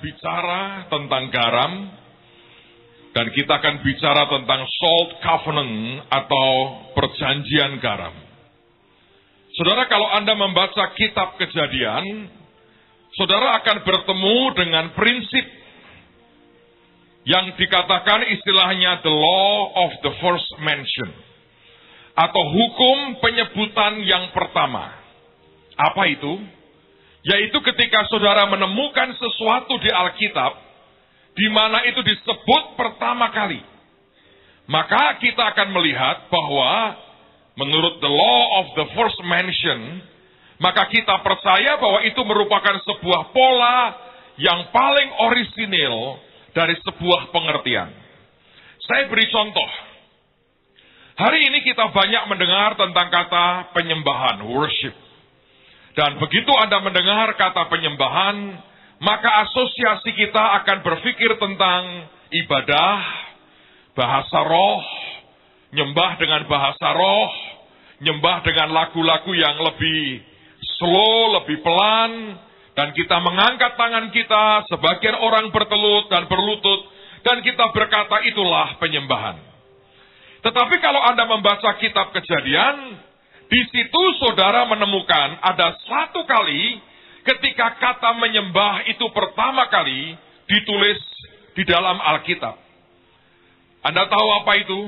bicara tentang garam dan kita akan bicara tentang salt covenant atau perjanjian garam. Saudara, kalau Anda membaca kitab kejadian, saudara akan bertemu dengan prinsip yang dikatakan istilahnya the law of the first mention atau hukum penyebutan yang pertama. Apa itu? Yaitu ketika saudara menemukan sesuatu di Alkitab di mana itu disebut pertama kali. Maka kita akan melihat bahwa menurut the law of the first mention, maka kita percaya bahwa itu merupakan sebuah pola yang paling orisinil dari sebuah pengertian. Saya beri contoh. Hari ini kita banyak mendengar tentang kata penyembahan, worship. Dan begitu Anda mendengar kata penyembahan, maka asosiasi kita akan berpikir tentang ibadah, bahasa roh, nyembah dengan bahasa roh, nyembah dengan lagu-lagu yang lebih slow, lebih pelan, dan kita mengangkat tangan kita, sebagian orang bertelut dan berlutut, dan kita berkata itulah penyembahan. Tetapi kalau Anda membaca kitab kejadian, di situ saudara menemukan ada satu kali ketika kata menyembah itu pertama kali ditulis di dalam Alkitab. Anda tahu apa itu?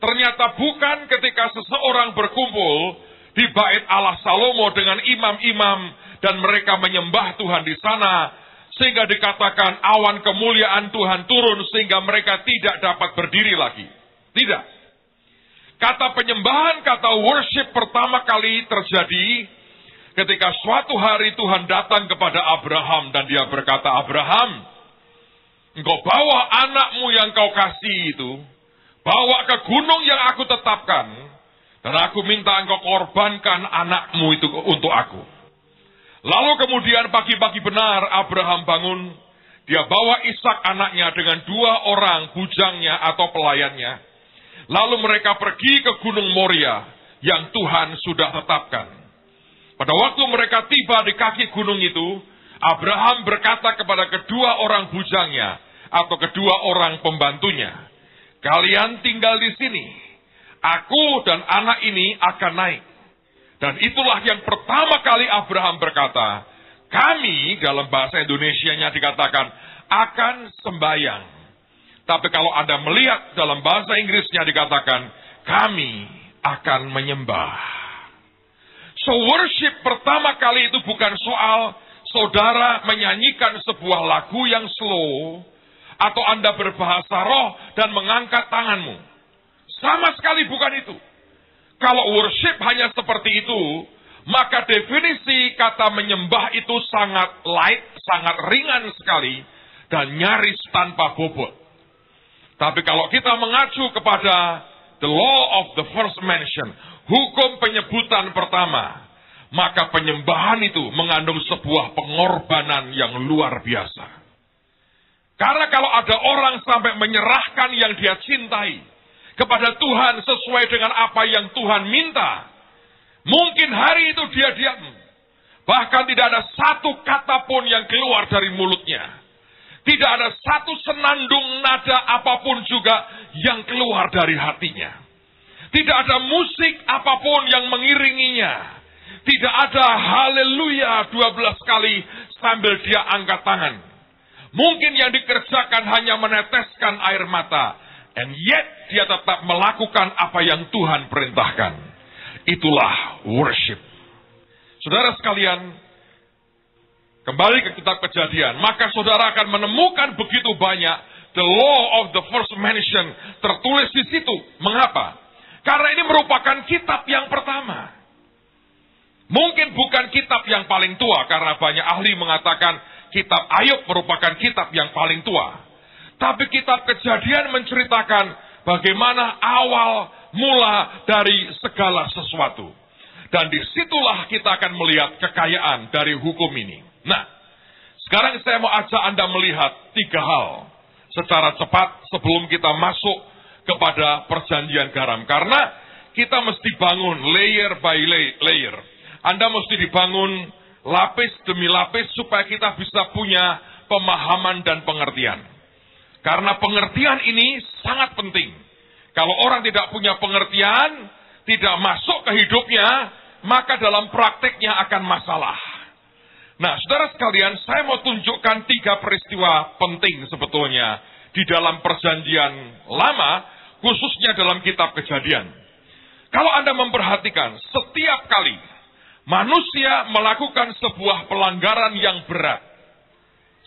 Ternyata bukan ketika seseorang berkumpul di bait Allah Salomo dengan imam-imam dan mereka menyembah Tuhan di sana sehingga dikatakan awan kemuliaan Tuhan turun sehingga mereka tidak dapat berdiri lagi. Tidak. Kata penyembahan, kata worship pertama kali terjadi ketika suatu hari Tuhan datang kepada Abraham dan dia berkata, Abraham, engkau bawa anakmu yang kau kasih itu, Bawa ke gunung yang aku tetapkan. Dan aku minta engkau korbankan anakmu itu untuk aku. Lalu kemudian pagi-pagi benar Abraham bangun. Dia bawa Ishak anaknya dengan dua orang bujangnya atau pelayannya. Lalu mereka pergi ke gunung Moria yang Tuhan sudah tetapkan. Pada waktu mereka tiba di kaki gunung itu, Abraham berkata kepada kedua orang bujangnya atau kedua orang pembantunya, Kalian tinggal di sini. Aku dan anak ini akan naik. Dan itulah yang pertama kali Abraham berkata, kami dalam bahasa Indonesia-nya dikatakan akan sembayang. Tapi kalau Anda melihat dalam bahasa Inggrisnya dikatakan kami akan menyembah. So worship pertama kali itu bukan soal saudara menyanyikan sebuah lagu yang slow, atau Anda berbahasa roh dan mengangkat tanganmu. Sama sekali bukan itu. Kalau worship hanya seperti itu, maka definisi kata menyembah itu sangat light, sangat ringan sekali, dan nyaris tanpa bobot. Tapi kalau kita mengacu kepada the law of the first mention, hukum penyebutan pertama, maka penyembahan itu mengandung sebuah pengorbanan yang luar biasa. Karena kalau ada orang sampai menyerahkan yang dia cintai kepada Tuhan sesuai dengan apa yang Tuhan minta, mungkin hari itu dia diam. Bahkan tidak ada satu kata pun yang keluar dari mulutnya. Tidak ada satu senandung nada apa pun juga yang keluar dari hatinya. Tidak ada musik apa pun yang mengiringinya. Tidak ada haleluya 12 kali sambil dia angkat tangan. Mungkin yang dikerjakan hanya meneteskan air mata. And yet dia tetap melakukan apa yang Tuhan perintahkan. Itulah worship. Saudara sekalian, kembali ke kitab kejadian. Maka saudara akan menemukan begitu banyak the law of the first mention tertulis di situ. Mengapa? Karena ini merupakan kitab yang pertama. Mungkin bukan kitab yang paling tua karena banyak ahli mengatakan kitab Ayub merupakan kitab yang paling tua. Tapi kitab kejadian menceritakan bagaimana awal mula dari segala sesuatu. Dan di situlah kita akan melihat kekayaan dari hukum ini. Nah, sekarang saya mau ajak Anda melihat tiga hal secara cepat sebelum kita masuk kepada perjanjian garam. Karena kita mesti bangun layer by layer. Anda mesti dibangun lapis demi lapis supaya kita bisa punya pemahaman dan pengertian. Karena pengertian ini sangat penting. Kalau orang tidak punya pengertian, tidak masuk ke hidupnya, maka dalam prakteknya akan masalah. Nah, saudara sekalian, saya mau tunjukkan tiga peristiwa penting sebetulnya di dalam perjanjian lama, khususnya dalam kitab kejadian. Kalau Anda memperhatikan, setiap kali manusia melakukan sebuah pelanggaran yang berat.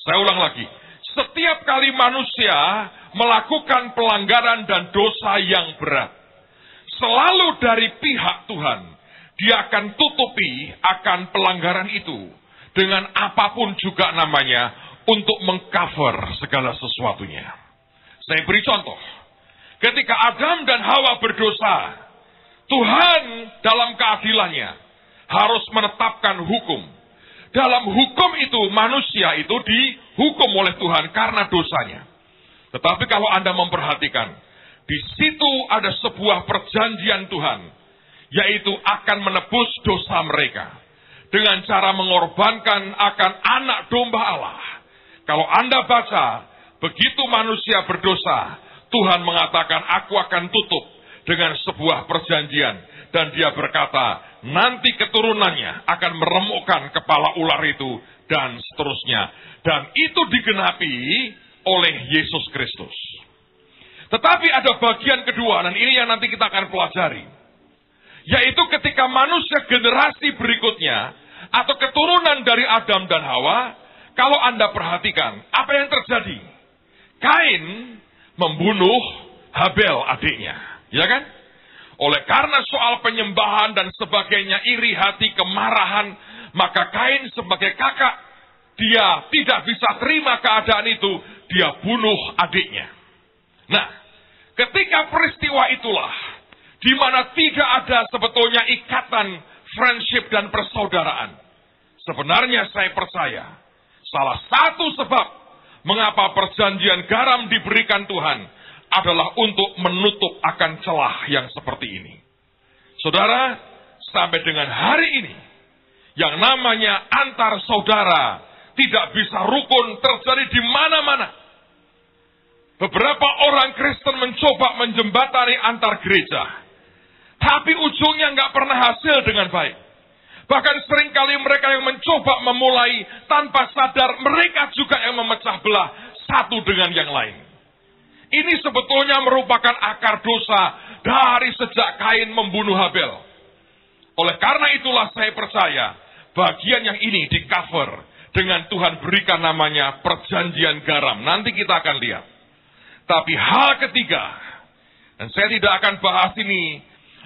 Saya ulang lagi, setiap kali manusia melakukan pelanggaran dan dosa yang berat, selalu dari pihak Tuhan, dia akan tutupi akan pelanggaran itu dengan apa pun juga namanya untuk mengcover segala sesuatunya. Saya beri contoh. Ketika Adam dan Hawa berdosa, Tuhan dalam keadilannya harus menetapkan hukum. Dalam hukum itu manusia itu dihukum oleh Tuhan karena dosanya. Tetapi kalau Anda memperhatikan, di situ ada sebuah perjanjian Tuhan, yaitu akan menebus dosa mereka dengan cara mengorbankan akan anak domba Allah. Kalau Anda baca, begitu manusia berdosa, Tuhan mengatakan, aku akan tutup dengan sebuah perjanjian. Dan dia berkata, nanti keturunannya akan meremukkan kepala ular itu, dan seterusnya. Dan itu digenapi oleh Yesus Kristus. Tetapi ada bagian kedua, dan ini yang nanti kita akan pelajari. Yaitu ketika manusia generasi berikutnya atau keturunan dari Adam dan Hawa, kalau Anda perhatikan, apa yang terjadi? Kain membunuh Habel adiknya, ya kan? Oleh karena soal penyembahan dan sebagainya, iri hati, kemarahan, maka Kain sebagai kakak, dia tidak bisa terima keadaan itu, dia bunuh adiknya. Nah, ketika peristiwa itulah, di mana tidak ada sebetulnya ikatan friendship dan persaudaraan. Sebenarnya saya percaya, salah satu sebab mengapa perjanjian garam diberikan Tuhan adalah untuk menutup akan celah yang seperti ini. Saudara, sampai dengan hari ini, yang namanya antar saudara tidak bisa rukun terjadi di mana-mana. Beberapa orang Kristen mencoba menjembatani antar gereja, tapi ujungnya nggak pernah hasil dengan baik. Bahkan sering kali mereka yang mencoba memulai tanpa sadar mereka juga yang memecah belah satu dengan yang lain. Ini sebetulnya merupakan akar dosa dari sejak Kain membunuh Habel. Oleh karena itulah saya percaya bagian yang ini di cover dengan Tuhan berikan namanya perjanjian garam. Nanti kita akan lihat. Tapi hal ketiga, dan saya tidak akan bahas ini,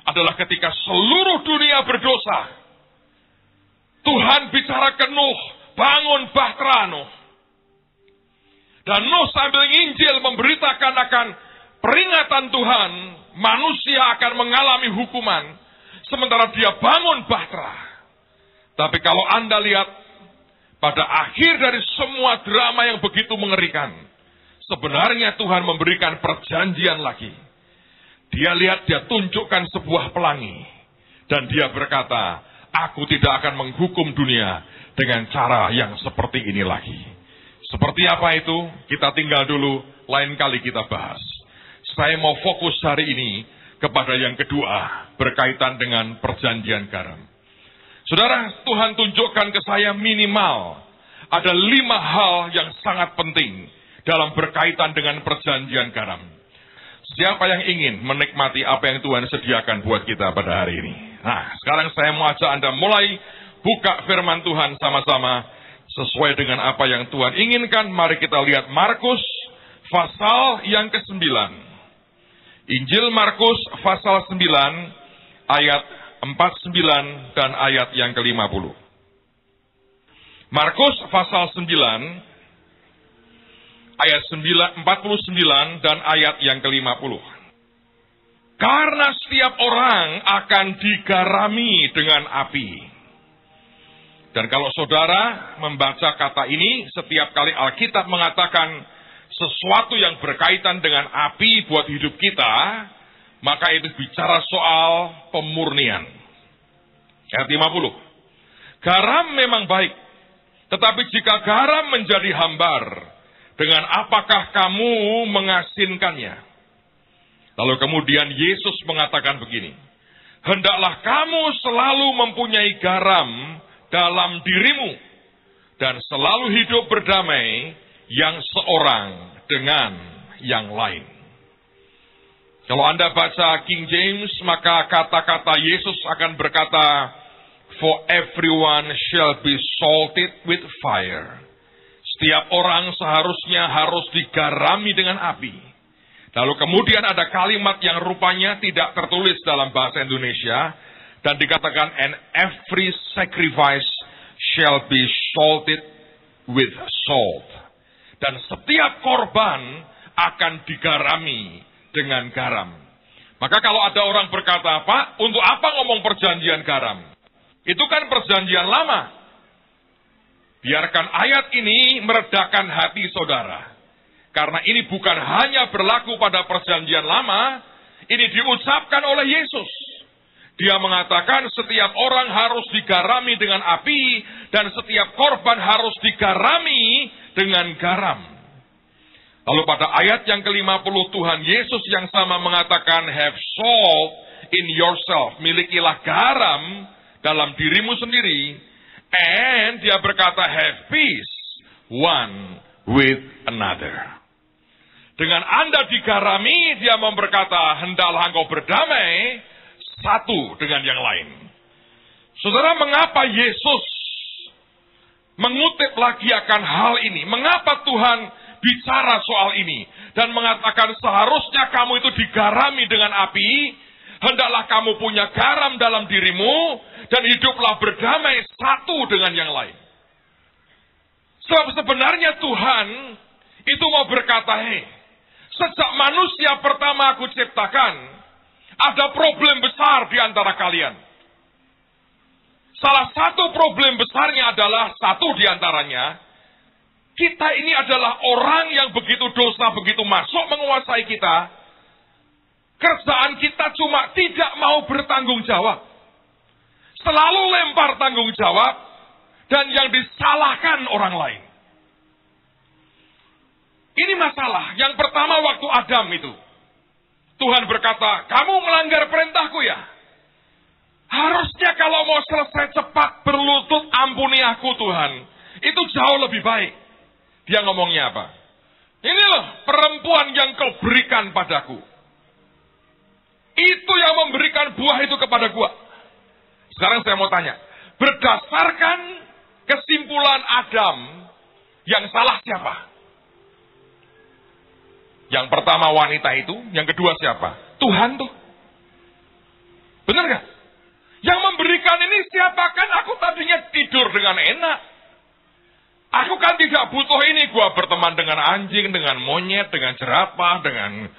adalah ketika seluruh dunia berdosa Tuhan bicara ke Nuh, bangun bahtera Nuh. Dan Nuh sambil nginjil memberitakan akan peringatan Tuhan, manusia akan mengalami hukuman, sementara dia bangun bahtera. Tapi kalau Anda lihat, pada akhir dari semua drama yang begitu mengerikan, sebenarnya Tuhan memberikan perjanjian lagi. Dia lihat, dia tunjukkan sebuah pelangi. Dan dia berkata, Aku tidak akan menghukum dunia dengan cara yang seperti ini lagi. Seperti apa itu? Kita tinggal dulu, lain kali kita bahas. Saya mau fokus hari ini kepada yang kedua, berkaitan dengan perjanjian garam. Saudara, Tuhan tunjukkan ke saya minimal ada lima hal yang sangat penting dalam berkaitan dengan perjanjian garam. Siapa yang ingin menikmati apa yang Tuhan sediakan buat kita pada hari ini? Nah, sekarang saya mau ajak Anda mulai buka firman Tuhan sama-sama sesuai dengan apa yang Tuhan inginkan. Mari kita lihat Markus pasal yang ke-9. Injil Markus pasal 9 ayat 49 dan ayat yang ke-50. Markus pasal 9 ayat 49 dan ayat yang ke-50. Karena setiap orang akan digarami dengan api. Dan kalau saudara membaca kata ini, setiap kali Alkitab mengatakan sesuatu yang berkaitan dengan api buat hidup kita, maka itu bicara soal pemurnian. Ayat 50. Garam memang baik, Tetapi jika garam menjadi hambar, dengan apakah kamu mengasinkannya? Lalu kemudian Yesus mengatakan begini, Hendaklah kamu selalu mempunyai garam dalam dirimu, dan selalu hidup berdamai yang seorang dengan yang lain. Kalau Anda baca King James, maka kata-kata Yesus akan berkata, For everyone shall be salted with fire. Setiap orang seharusnya harus digarami dengan api. Lalu kemudian ada kalimat yang rupanya tidak tertulis dalam bahasa Indonesia dan dikatakan and every sacrifice shall be salted with salt. Dan setiap korban akan digarami dengan garam. Maka kalau ada orang berkata, Pak, untuk apa ngomong perjanjian garam? Itu kan perjanjian lama. Biarkan ayat ini meredakan hati saudara. Karena ini bukan hanya berlaku pada perjanjian lama, ini diucapkan oleh Yesus. Dia mengatakan setiap orang harus digarami dengan api dan setiap korban harus digarami dengan garam. Lalu pada ayat yang ke-50 Tuhan Yesus yang sama mengatakan have salt in yourself. Milikilah garam dalam dirimu sendiri. And dia berkata have peace one with another. Dengan Anda digarami, dia memberkata, hendaklah engkau berdamai satu dengan yang lain. Saudara, mengapa Yesus mengutip lagi akan hal ini? Mengapa Tuhan bicara soal ini dan mengatakan seharusnya kamu itu digarami dengan api, hendaklah kamu punya garam dalam dirimu dan hiduplah berdamai satu dengan yang lain. Sebab sebenarnya Tuhan itu mau berkata, hei, sejak manusia pertama aku ciptakan, ada problem besar di antara kalian. Salah satu problem besarnya adalah satu di antaranya, kita ini adalah orang yang begitu dosa, begitu masuk menguasai kita. Kerjaan kita cuma tidak mau bertanggung jawab. Selalu lempar tanggung jawab dan yang disalahkan orang lain. Ini masalah. Yang pertama waktu Adam itu. Tuhan berkata, kamu melanggar perintahku ya. Harusnya kalau mau selesai cepat berlutut ampuni aku Tuhan. Itu jauh lebih baik. Dia ngomongnya apa? Ini loh perempuan yang kau berikan padaku. Itu yang memberikan buah itu kepada gua. Sekarang saya mau tanya. Berdasarkan kesimpulan Adam, yang salah siapa? Yang pertama wanita itu, yang kedua siapa? Tuhan tuh. Benar gak? Yang memberikan ini siapa? Kan aku tadinya tidur dengan enak. Aku kan tidak butuh ini. Gua berteman dengan anjing, dengan monyet, dengan jerapah, dengan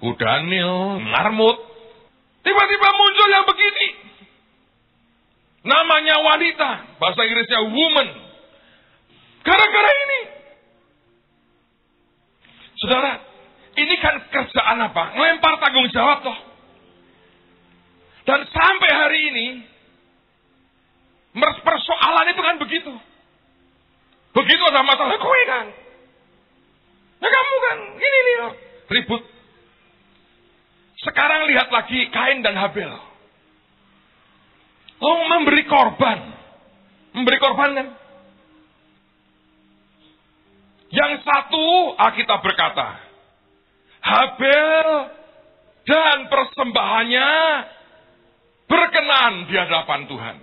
kudanil, marmut. Tiba-tiba muncul yang begini. Namanya wanita. Bahasa Inggrisnya woman. Gara-gara ini. Saudara, ini kan kerjaan apa? Ngelempar tanggung jawab toh. Dan sampai hari ini, persoalan itu kan begitu. Begitu ada masalah, kue kan. Ya kamu kan, ini nih ribut. Sekarang lihat lagi Kain dan Habel. Oh memberi korban. Memberi korban kan. Yang satu Alkitab berkata, Habel dan persembahannya berkenan di hadapan Tuhan.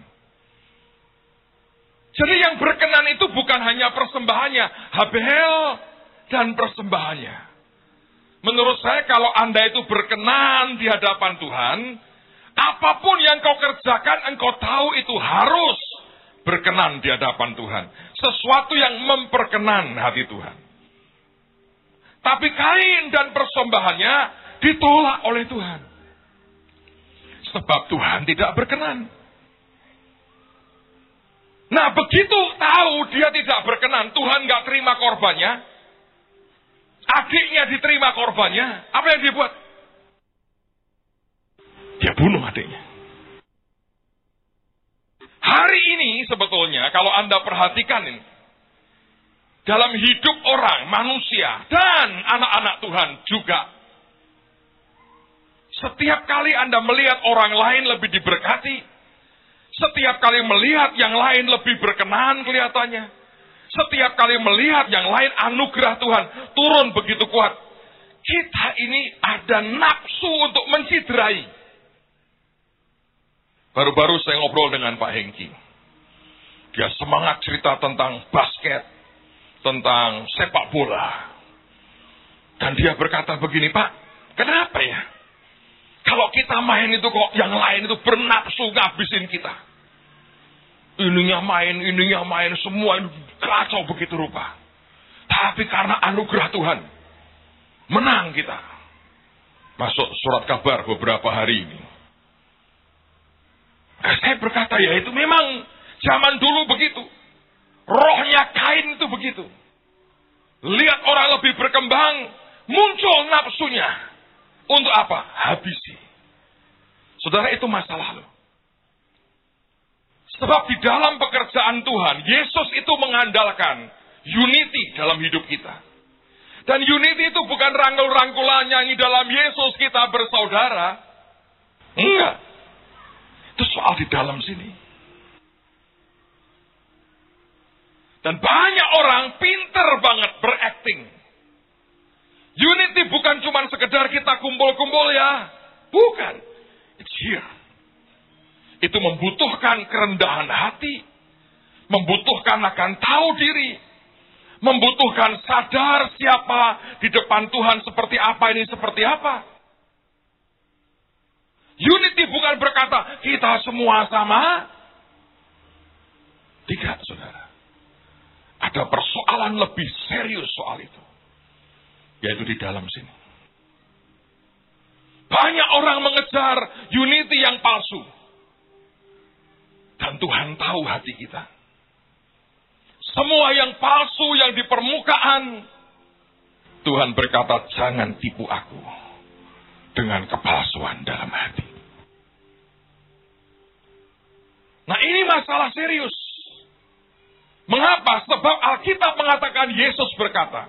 Jadi yang berkenan itu bukan hanya persembahannya, Habel dan persembahannya. Menurut saya kalau Anda itu berkenan di hadapan Tuhan, apa pun yang kau kerjakan engkau tahu itu harus berkenan di hadapan Tuhan. Sesuatu yang memperkenan hati Tuhan. Tapi kain dan persembahannya ditolak oleh Tuhan. Sebab Tuhan tidak berkenan. Nah begitu tahu dia tidak berkenan, Tuhan gak terima korbannya. Adiknya diterima korbannya. Apa yang dia buat? Dia bunuh adiknya. Hari ini sebetulnya kalau Anda perhatikan ini. Dalam hidup orang, manusia, dan anak-anak Tuhan juga. Setiap kali Anda melihat orang lain lebih diberkati. Setiap kali melihat yang lain lebih berkenan kelihatannya. Setiap kali melihat yang lain anugerah Tuhan turun begitu kuat. Kita ini ada nafsu untuk menciderai. Baru-baru saya ngobrol dengan Pak Hengki. Dia semangat cerita tentang basket, tentang sepak bola. Dan dia berkata begini, Pak, kenapa ya? Kalau kita main itu kok yang lain itu bernafsu ngabisin kita. Ininya main, ininya main, semua ini kacau begitu rupa. Tapi karena anugerah Tuhan, menang kita. Masuk surat kabar beberapa hari ini. Nah, saya berkata ya itu memang zaman dulu begitu. Rohnya kain itu begitu. Lihat orang lebih berkembang, muncul nafsunya. Untuk apa? Habisi. Saudara itu masa lalu. Sebab di dalam pekerjaan Tuhan, Yesus itu mengandalkan unity dalam hidup kita. Dan unity itu bukan rangkul-rangkulan yang di dalam Yesus kita bersaudara. Enggak. Itu soal di dalam sini. Dan banyak orang pinter banget berakting. Unity bukan cuma sekedar kita kumpul-kumpul ya. Bukan. It's here. Itu membutuhkan kerendahan hati. Membutuhkan akan tahu diri. Membutuhkan sadar siapa di depan Tuhan seperti apa ini seperti apa. Unity bukan berkata kita semua sama. Tidak, saudara. Ada persoalan lebih serius soal itu. Yaitu di dalam sini. Banyak orang mengejar unity yang palsu. Dan Tuhan tahu hati kita. Semua yang palsu yang di permukaan. Tuhan berkata, jangan tipu aku dengan kepalsuan dalam hati. Nah ini masalah serius. Mengapa? Sebab Alkitab mengatakan Yesus berkata,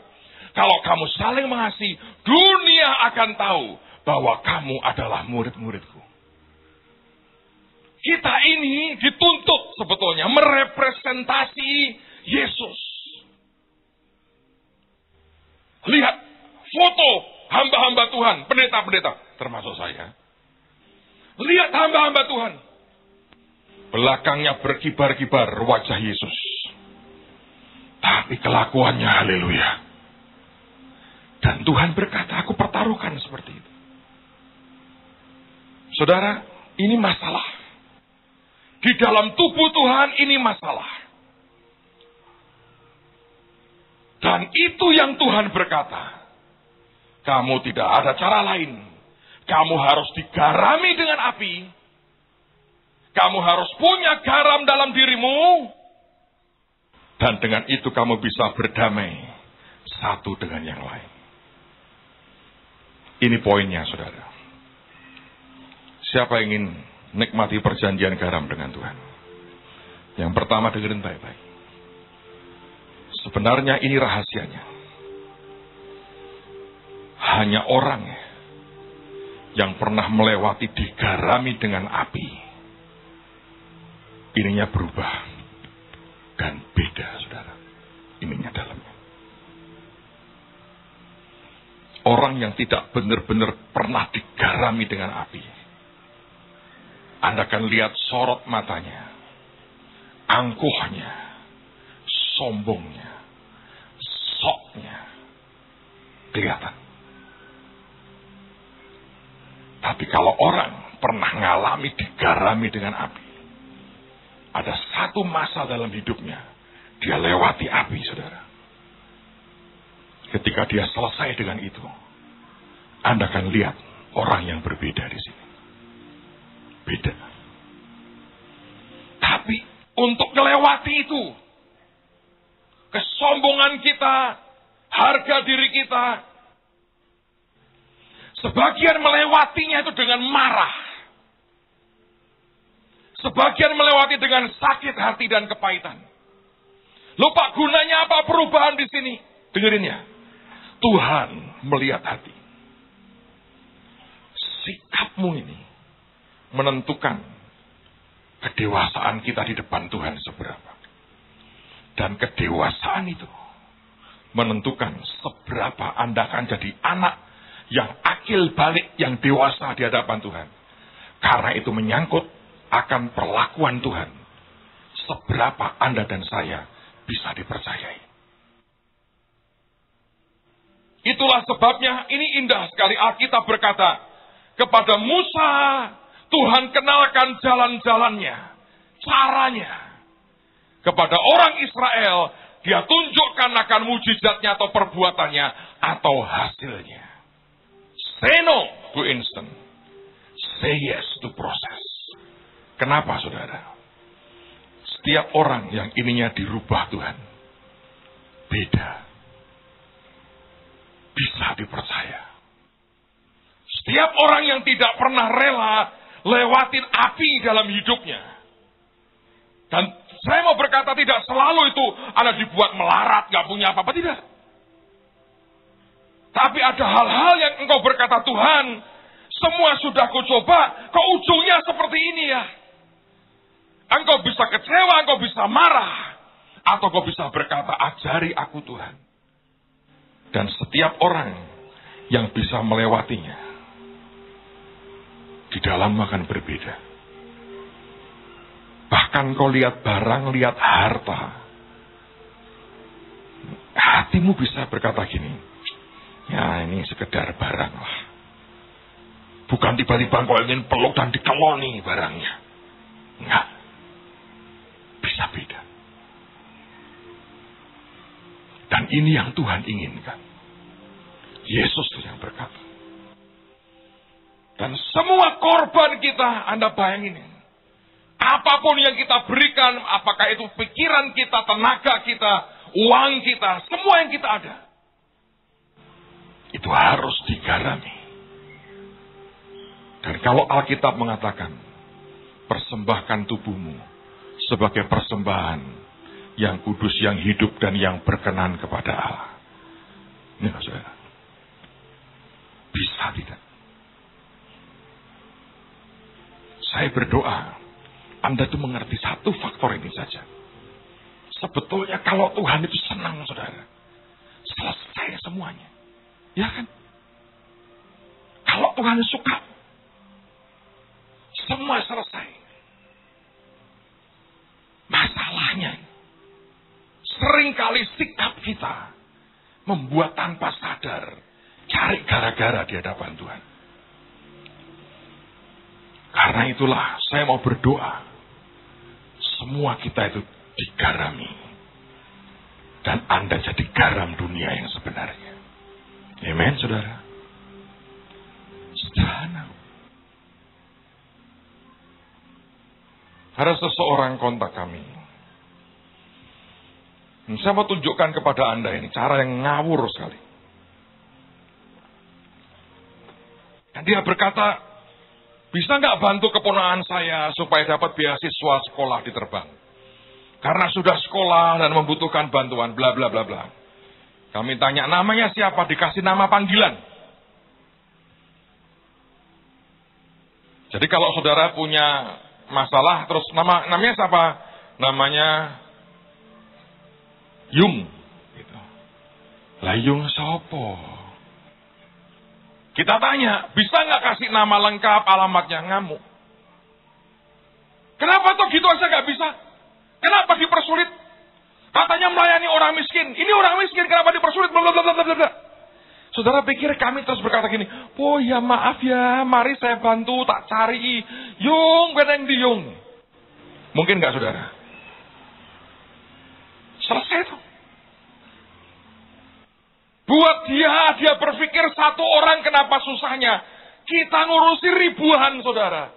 kalau kamu saling mengasihi, dunia akan tahu bahwa kamu adalah murid-muridku. Kita ini dituntut sebetulnya merepresentasi Yesus. Lihat foto hamba-hamba Tuhan, pendeta-pendeta, termasuk saya. Lihat hamba-hamba Tuhan. Belakangnya berkibar-kibar wajah Yesus. Tapi kelakuannya haleluya. Dan Tuhan berkata, aku pertaruhkan seperti itu. Saudara, ini masalah. Di dalam tubuh Tuhan ini masalah. Dan itu yang Tuhan berkata. Kamu tidak ada cara lain. Kamu harus digarami dengan api. Kamu harus punya garam dalam dirimu. Dan dengan itu kamu bisa berdamai satu dengan yang lain. Ini poinnya, saudara. Siapa ingin nikmati perjanjian garam dengan Tuhan? Yang pertama dengerin baik-baik. Sebenarnya ini rahasianya. Hanya orang yang pernah melewati digarami dengan api. Ininya berubah dan beda, saudara. Ininya dalamnya. Orang yang tidak benar-benar pernah digarami dengan api. Anda akan lihat sorot matanya, angkuhnya, sombongnya, soknya. Kelihatan. Tapi kalau orang pernah ngalami digarami dengan api. Ada satu masa dalam hidupnya. Dia lewati api, saudara. Ketika dia selesai dengan itu. Anda akan lihat orang yang berbeda di sini. Beda. Tapi untuk melewati itu. Kesombongan kita. Harga diri kita. Sebagian melewatinya itu dengan marah. Sebagian melewati dengan sakit hati dan kepahitan. Lupa gunanya apa perubahan di sini? Dengerin ya. Tuhan melihat hati. Sikapmu ini menentukan kedewasaan kita di depan Tuhan seberapa. Dan kedewasaan itu menentukan seberapa Anda akan jadi anak yang akil balik, yang dewasa di hadapan Tuhan. Karena itu menyangkut akan perlakuan Tuhan. Seberapa Anda dan saya bisa dipercayai. Itulah sebabnya ini indah sekali Alkitab berkata kepada Musa, Tuhan kenalkan jalan-jalannya, caranya. Kepada orang Israel, dia tunjukkan akan mujizatnya atau perbuatannya atau hasilnya. Say no to instant. Say yes to proses. Kenapa saudara? Setiap orang yang ininya dirubah Tuhan. Beda. Bisa dipercaya. Setiap orang yang tidak pernah rela lewatin api dalam hidupnya. Dan saya mau berkata tidak selalu itu Anda dibuat melarat, gak punya apa-apa, tidak. Tapi ada hal-hal yang engkau berkata Tuhan, semua sudah ku coba, kok ujungnya seperti ini ya. Engkau bisa kecewa, engkau bisa marah. Atau kau bisa berkata, ajari aku Tuhan. Dan setiap orang yang bisa melewatinya, di dalam akan berbeda. Bahkan kau lihat barang, lihat harta. Hatimu bisa berkata gini, ya ini sekedar barang lah. Bukan tiba-tiba kau ingin peluk dan dikeloni barangnya. Enggak bisa beda. Dan ini yang Tuhan inginkan. Yesus yang berkata. Dan semua korban kita, Anda bayangin. Apa pun yang kita berikan, apakah itu pikiran kita, tenaga kita, uang kita, semua yang kita ada. Itu harus digarami. Dan kalau Alkitab mengatakan, persembahkan tubuhmu sebagai persembahan yang kudus, yang hidup, dan yang berkenan kepada Allah. Ini saudara. Bisa tidak? Saya berdoa, Anda itu mengerti satu faktor ini saja. Sebetulnya kalau Tuhan itu senang, saudara. Selesai semuanya. Ya kan? Kalau Tuhan suka, semua selesai. Masalahnya, sering kali sikap kita membuat tanpa sadar cari gara-gara di hadapan Tuhan. Karena itulah saya mau berdoa. Semua kita itu digarami. Dan Anda jadi garam dunia yang sebenarnya. Amen, saudara. Sederhana. Ada seseorang kontak kami. Dan saya mau tunjukkan kepada Anda ini cara yang ngawur sekali. Dan dia berkata, bisa nggak bantu keponakan saya supaya dapat beasiswa sekolah di terbang? Karena sudah sekolah dan membutuhkan bantuan, bla bla bla bla. Kami tanya namanya siapa, dikasih nama panggilan. Jadi kalau saudara punya masalah terus nama namanya siapa? Namanya Yung. Gitu. Lah Yung sopo? Kita tanya, bisa nggak kasih nama lengkap, alamatnya ngamuk? Kenapa tuh gitu aja nggak bisa? Kenapa dipersulit? Katanya melayani orang miskin. Ini orang miskin, kenapa dipersulit? Blablabla. Saudara pikir kami terus berkata gini, oh ya maaf ya, mari saya bantu, tak cari. Yung, beneng di yung. Mungkin nggak saudara? Selesai tuh. Buat dia, dia berpikir satu orang kenapa susahnya. Kita ngurusi ribuan saudara.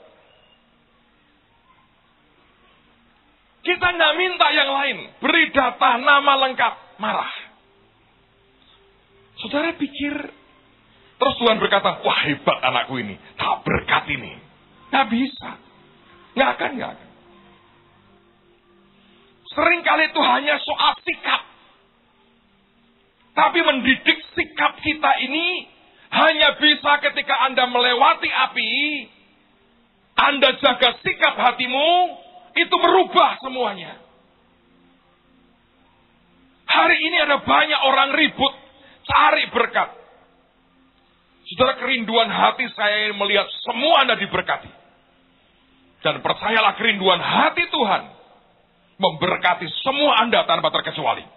Kita nggak minta yang lain. Beri data, nama lengkap. Marah. Saudara pikir, terus Tuhan berkata, wah hebat anakku ini. Tak berkat ini. Nggak bisa. Nggak akan, nggak akan. Seringkali itu hanya soal sikap. Tapi mendidik sikap kita ini hanya bisa ketika Anda melewati api, Anda jaga sikap hatimu, itu merubah semuanya. Hari ini ada banyak orang ribut, cari berkat. Saudara kerinduan hati saya melihat semua Anda diberkati. Dan percayalah kerinduan hati Tuhan memberkati semua Anda tanpa terkecuali.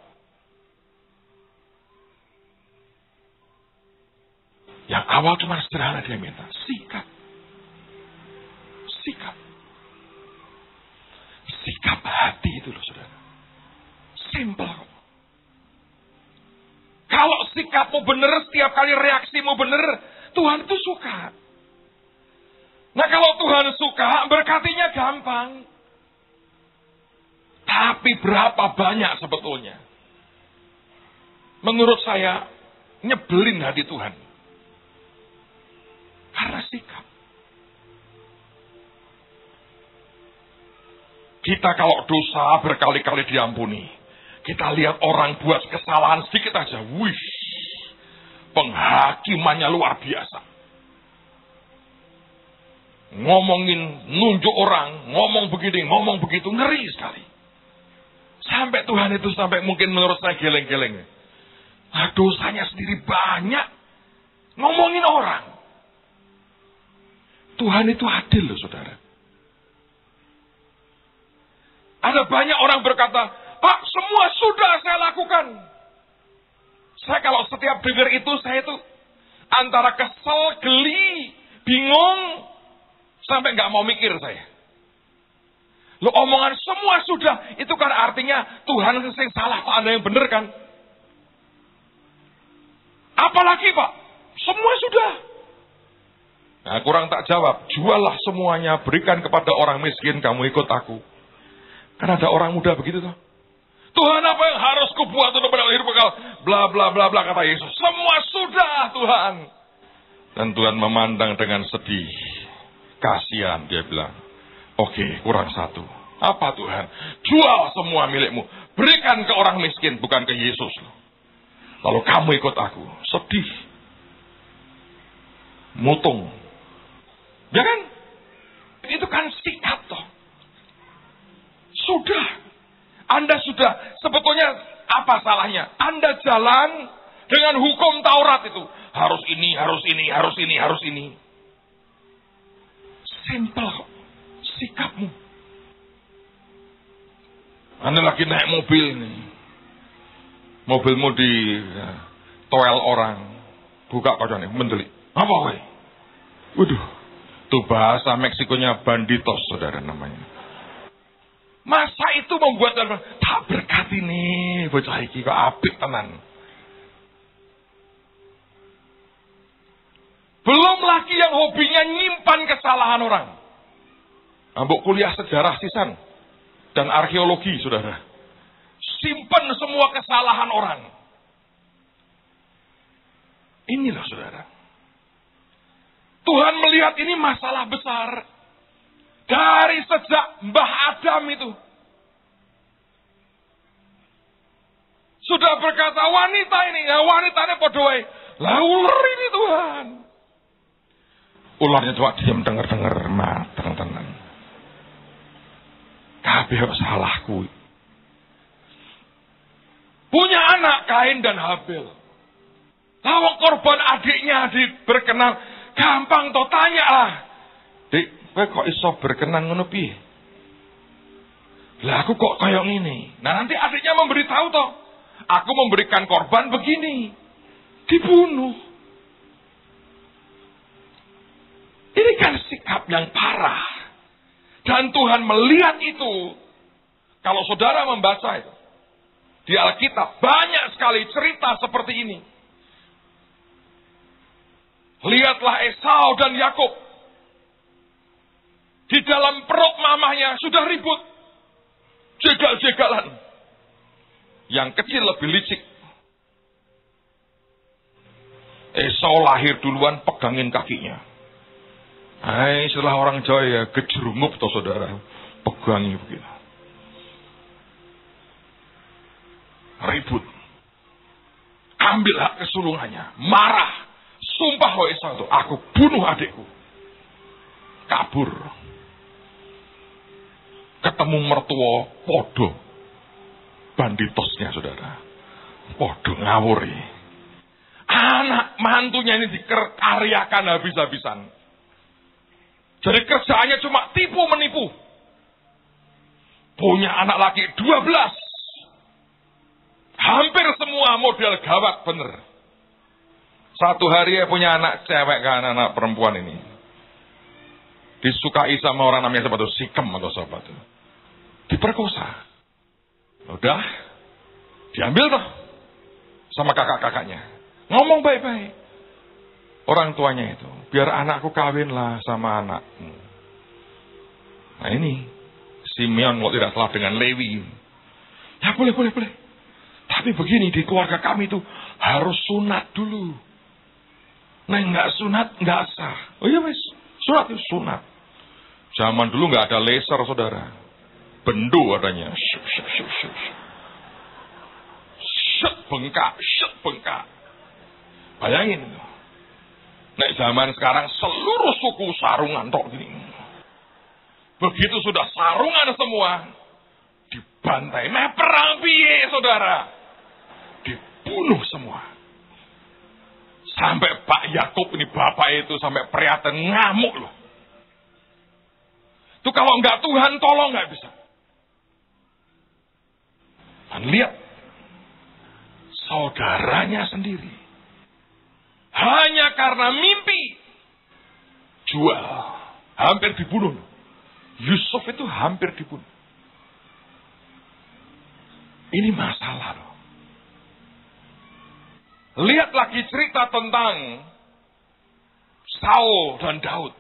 Yang awal cuma sederhana dia minta, sikap. Sikap. Sikap hati itu loh saudara. Simple kalau sikapmu benar, setiap kali reaksimu benar, Tuhan itu suka. Nah kalau Tuhan suka, berkatinya gampang. Tapi berapa banyak sebetulnya? Menurut saya, nyebelin hati Tuhan. Karena sikap. Kita kalau dosa berkali-kali diampuni. Kita lihat orang buat kesalahan sedikit aja. Wih, penghakimannya luar biasa. Ngomongin, nunjuk orang, ngomong begini, ngomong begitu, ngeri sekali. Sampai Tuhan itu sampai mungkin menurut saya geleng-geleng. Nah, dosanya sendiri banyak. Ngomongin orang. Tuhan itu adil loh saudara. Ada banyak orang berkata, Pak, semua sudah saya lakukan. Saya kalau setiap dengar itu, saya itu antara kesel, geli, bingung, sampai nggak mau mikir saya. Lo omongan semua sudah, itu kan artinya Tuhan yang salah, Pak Anda yang benar kan? Apalagi Pak, semua sudah. Nah kurang tak jawab, juallah semuanya, berikan kepada orang miskin, kamu ikut aku. Kan ada orang muda begitu tuh. Tuhan apa yang harus kubuat untuk mendapat hidup kekal? Bla bla bla bla kata Yesus. Semua sudah Tuhan. Dan Tuhan memandang dengan sedih. Kasihan dia bilang. Oke kurang satu. Apa Tuhan? Jual semua milikmu. Berikan ke orang miskin bukan ke Yesus. Lalu kamu ikut aku. Sedih. Mutung. Ya kan? Itu kan sikap toh. Sudah. Anda sudah sebetulnya apa salahnya? Anda jalan dengan hukum Taurat itu. Harus ini, harus ini, harus ini, harus ini. Simple. Sikapmu. Anda lagi naik mobil nih. Mobilmu di ya, toel orang. Buka kacanya, mendelik. Apa weh? Waduh. Itu bahasa Meksikonya banditos, saudara namanya. Masa itu membuat tak berkati nih bocah iki kok apik tenan. Belum lagi yang hobinya nyimpan kesalahan orang. Ambok kuliah sejarah sisan dan arkeologi, saudara. Simpan semua kesalahan orang. Inilah saudara. Tuhan melihat ini masalah besar. Dari sejak Mbah Adam itu. Sudah berkata wanita ini, ya wanita ini podoai. Lah ular ini Tuhan. Ularnya coba diam denger-denger mateng tenan. Kabeh salahku. Punya anak Kain dan Habil. Lawak korban adiknya berkenan. Gampang toh tanya lah. Dik, Kowe kok iso berkenan ngono piye? Lah aku kok kayak ini. Nah nanti adiknya memberitahu toh. Aku memberikan korban begini. Dibunuh. Ini kan sikap yang parah. Dan Tuhan melihat itu. Kalau saudara membaca itu. Di Alkitab banyak sekali cerita seperti ini. Lihatlah Esau dan Yakub di dalam perut mamahnya sudah ribut. Jegal-jegalan. Yang kecil lebih licik. Esau lahir duluan pegangin kakinya. Hai, setelah orang Jawa ya gejrumup toh saudara. Pegangi begitu. ribut. Ambil hak kesulungannya. Marah. Sumpah wahai satu. Aku bunuh adikku. Kabur. Ketemu mertua podo. Banditosnya saudara. Podo ngawuri. Anak mantunya ini dikaryakan habis-habisan. Jadi kerjaannya cuma tipu menipu. Punya anak laki 12. Hampir semua model gawat bener. Satu hari ya punya anak cewek kan anak perempuan ini. Disukai sama orang namanya siapa tuh? Sikem atau siapa tuh. Diperkosa. Udah. Diambil tuh. Sama kakak-kakaknya. Ngomong baik-baik. Orang tuanya itu. Biar anakku kawin lah sama anakmu. Nah ini. Simeon kalau tidak salah dengan Lewi. Ya boleh, boleh, boleh. Tapi begini di keluarga kami itu harus sunat dulu. Nah nggak sunat nggak sah. Oh iya wes sunat itu sunat. Zaman dulu nggak ada laser saudara. Bendu adanya. Syuk, syuk, syuk, syuk, syuk. Bengkak, syuk, bengkak. Bayangin. Nek zaman sekarang seluruh suku sarungan tok gini. Begitu sudah sarungan semua, dibantai. Meh perang piye, saudara? dibunuh semua. Sampai Pak Yakub ini bapak itu sampai prihatin ngamuk loh. Itu kalau nggak Tuhan tolong nggak bisa. Dan lihat saudaranya sendiri hanya karena mimpi jual hampir dibunuh. Yusuf itu hampir dibunuh. Ini masalah loh. Lihat lagi cerita tentang Saul dan Daud.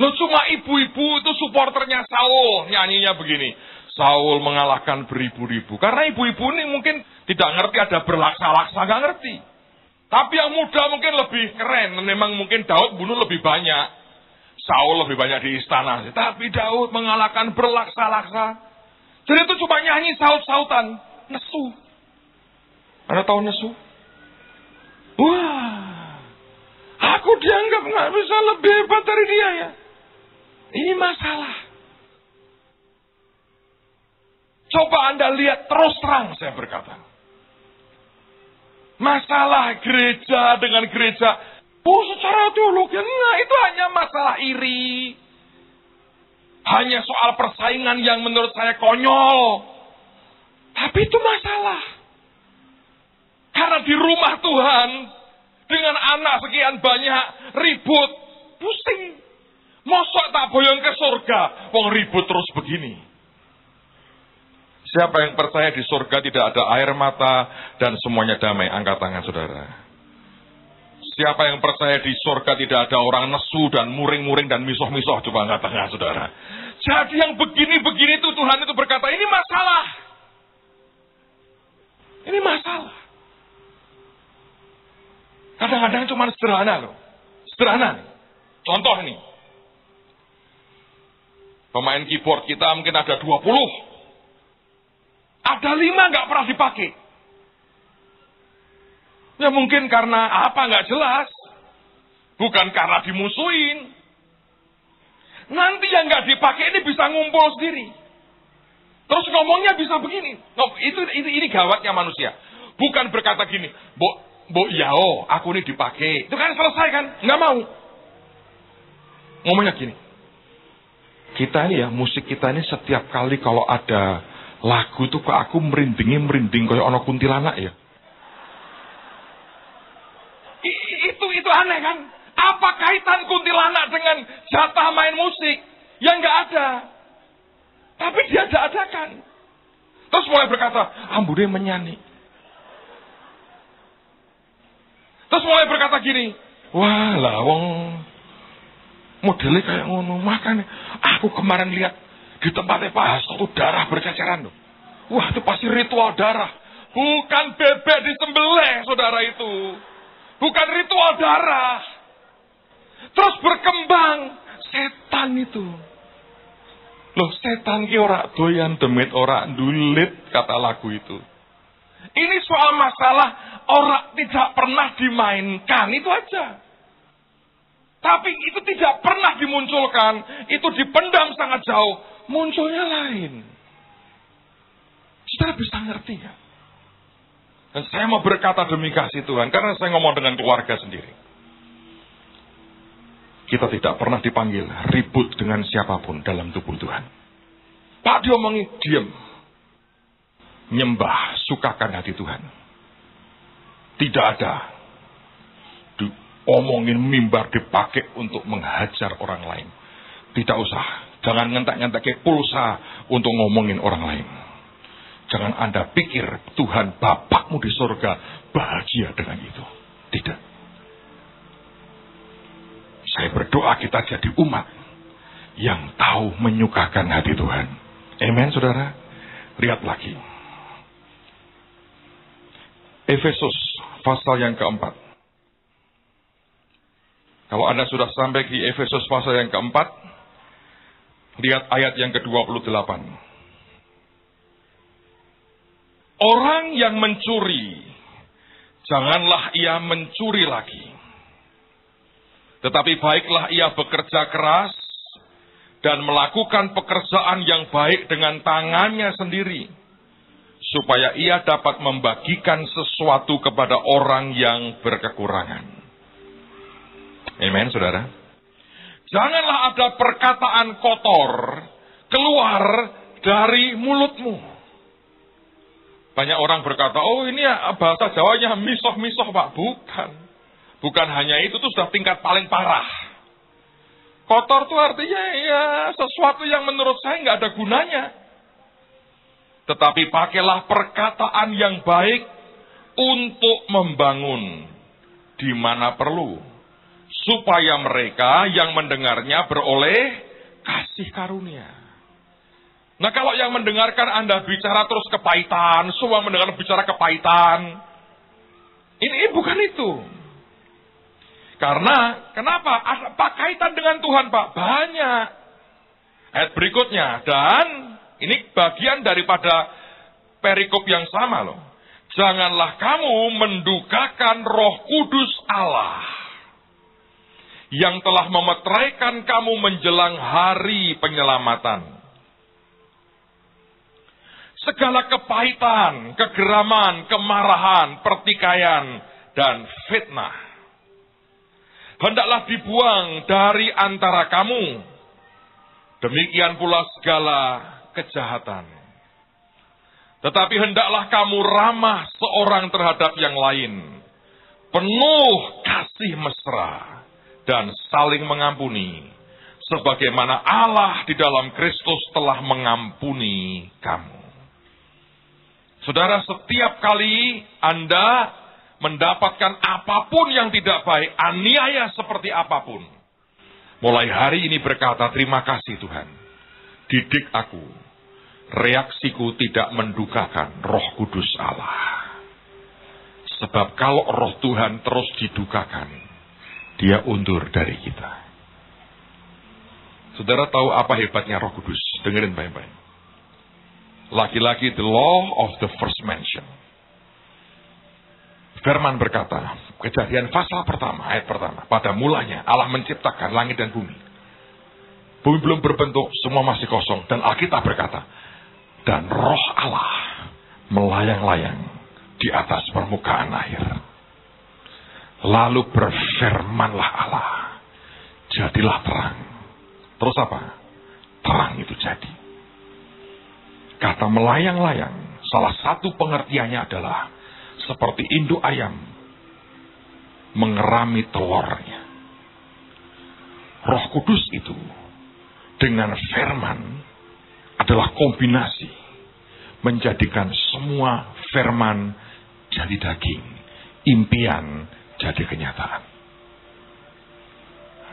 Lo cuma ibu-ibu itu supporternya Saul nyanyinya begini. Saul mengalahkan beribu-ribu. Karena ibu-ibu ini mungkin tidak ngerti ada berlaksa-laksa, nggak ngerti. Tapi yang muda mungkin lebih keren. Memang mungkin Daud bunuh lebih banyak. Saul lebih banyak di istana. Tapi Daud mengalahkan berlaksa-laksa. Jadi itu cuma nyanyi saut-sautan. Nesu. Anda tahu nesu? Wah, aku dianggap nggak bisa lebih hebat dari dia ya. Ini masalah. Coba Anda lihat terus terang saya berkata. Masalah gereja dengan gereja. Oh secara teologi. Nah itu hanya masalah iri. Hanya soal persaingan yang menurut saya konyol. Tapi itu masalah. Karena di rumah Tuhan, dengan anak sekian banyak, ribut, pusing. Mosok tak boyong ke surga, wong ribut terus begini. Siapa yang percaya di surga tidak ada air mata dan semuanya damai? Angkat tangan saudara. Siapa yang percaya di surga tidak ada orang nesu dan muring-muring dan misoh-misoh? Coba angkat tangan saudara. Jadi yang begini-begini itu Tuhan itu berkata, ini masalah. Ini masalah. Kadang-kadang cuma sederhana loh. Sederhana. Contoh nih. Pemain keyboard kita mungkin ada 20. Ada 5 nggak pernah dipakai. Ya mungkin karena apa nggak jelas. Bukan karena dimusuhin. Nanti yang nggak dipakai ini bisa ngumpul sendiri. Terus ngomongnya bisa begini. Itu, itu ini gawatnya manusia. Bukan berkata gini, Bo yao, aku ini dipakai. Itu kan selesai kan? Nggak mau. Ngomongnya gini. Kita ini ya, musik kita ini setiap kali kalau ada lagu itu kok aku merindingi merinding kayak ono kuntilanak ya. I, itu itu aneh kan? Apa kaitan kuntilanak dengan jatah main musik? Yang nggak ada. Tapi dia ada-adakan. Terus mulai berkata, ambude menyanyi. Terus mulai berkata gini, wah lah wong modelnya kayak ngono. Makanya aku kemarin lihat di tempatnya Pak Hasto darah berceceran loh. Wah itu pasti ritual darah. Bukan bebek disembelih saudara itu. Bukan ritual darah. Terus berkembang setan itu. Loh setan ki ora doyan demit ora ndulit kata lagu itu. Ini soal masalah orang tidak pernah dimainkan itu aja. Tapi itu tidak pernah dimunculkan, itu dipendam sangat jauh, munculnya lain. Saudara bisa ngerti ya? Dan saya mau berkata demi kasih Tuhan, karena saya ngomong dengan keluarga sendiri. Kita tidak pernah dipanggil ribut dengan siapa pun dalam tubuh Tuhan. Pak diomongi, diam. Nyembah, sukakan hati Tuhan. Tidak ada diomongin mimbar dipakai untuk menghajar orang lain. Tidak usah. Jangan ngentak-ngentak kayak pulsa untuk ngomongin orang lain. Jangan Anda pikir Tuhan Bapakmu di surga bahagia dengan itu. Tidak. Saya berdoa kita jadi umat yang tahu menyukakan hati Tuhan. Amen, saudara. Lihat lagi. Efesus pasal yang keempat. Kalau Anda sudah sampai di Efesus pasal yang keempat, lihat ayat yang ke-28. Orang yang mencuri, janganlah ia mencuri lagi tetapi baiklah ia bekerja keras dan melakukan pekerjaan yang baik dengan tangannya sendiri, supaya ia dapat membagikan sesuatu kepada orang yang berkekurangan. Amen, saudara. Janganlah ada perkataan kotor keluar dari mulutmu. Banyak orang berkata, oh ini ya bahasa Jawanya misoh-misoh pak. Bukan. Bukan hanya itu, itu sudah tingkat paling parah. Kotor itu artinya ya sesuatu yang menurut saya nggak ada gunanya. Tetapi pakailah perkataan yang baik untuk membangun di mana perlu. Supaya mereka yang mendengarnya beroleh kasih karunia. Nah kalau yang mendengarkan Anda bicara terus kepahitan, semua mendengar bicara kepahitan. Ini bukan itu. Karena, kenapa? Apa kaitan dengan Tuhan, Pak? Banyak. Ayat berikutnya. Dan, ini bagian daripada perikop yang sama loh. Janganlah kamu mendukakan roh kudus Allah. Yang telah memeteraikan kamu menjelang hari penyelamatan. Segala kepahitan, kegeraman, kemarahan, pertikaian, dan fitnah hendaklah dibuang dari antara kamu. Demikian pula segala kejahatan. Tetapi hendaklah kamu ramah seorang terhadap yang lain. Penuh kasih mesra dan saling mengampuni. Sebagaimana Allah di dalam Kristus telah mengampuni kamu. Saudara, setiap kali Anda mendapatkan apa pun yang tidak baik, aniaya seperti apa pun. Mulai hari ini berkata, terima kasih Tuhan. Didik aku. Reaksiku tidak mendukakan roh kudus Allah. Sebab kalau roh Tuhan terus didukakan, dia undur dari kita. Saudara tahu apa hebatnya roh kudus? Dengerin baik-baik. Laki-laki the law of the first mention Firman berkata, kejadian pasal pertama, ayat pertama. Pada mulanya Allah menciptakan langit dan bumi. Bumi belum berbentuk, semua masih kosong. Dan Alkitab berkata, dan roh Allah melayang-layang di atas permukaan air. Lalu berfirmanlah Allah, jadilah terang. Terus apa? Terang itu jadi. Kata melayang-layang, salah satu pengertiannya adalah seperti induk ayam mengerami telurnya. Roh Kudus itu dengan firman adalah kombinasi menjadikan semua firman jadi daging, impian jadi kenyataan.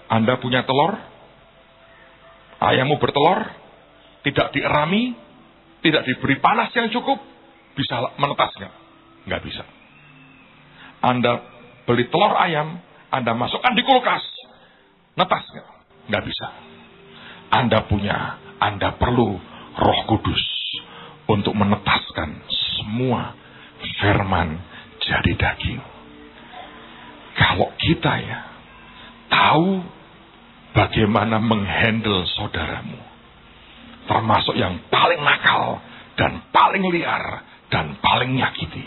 Anda punya telur, ayammu bertelur, tidak dierami, tidak diberi panas yang cukup, bisa menetas nggak? Bisa. Anda beli telur ayam, Anda masukkan di kulkas. Netas nggak? Nggak bisa. Anda punya, Anda perlu roh kudus untuk menetaskan semua firman jadi daging. Kalau kita ya tahu bagaimana menghandle saudaramu, termasuk yang paling nakal dan paling liar dan paling nyakiti.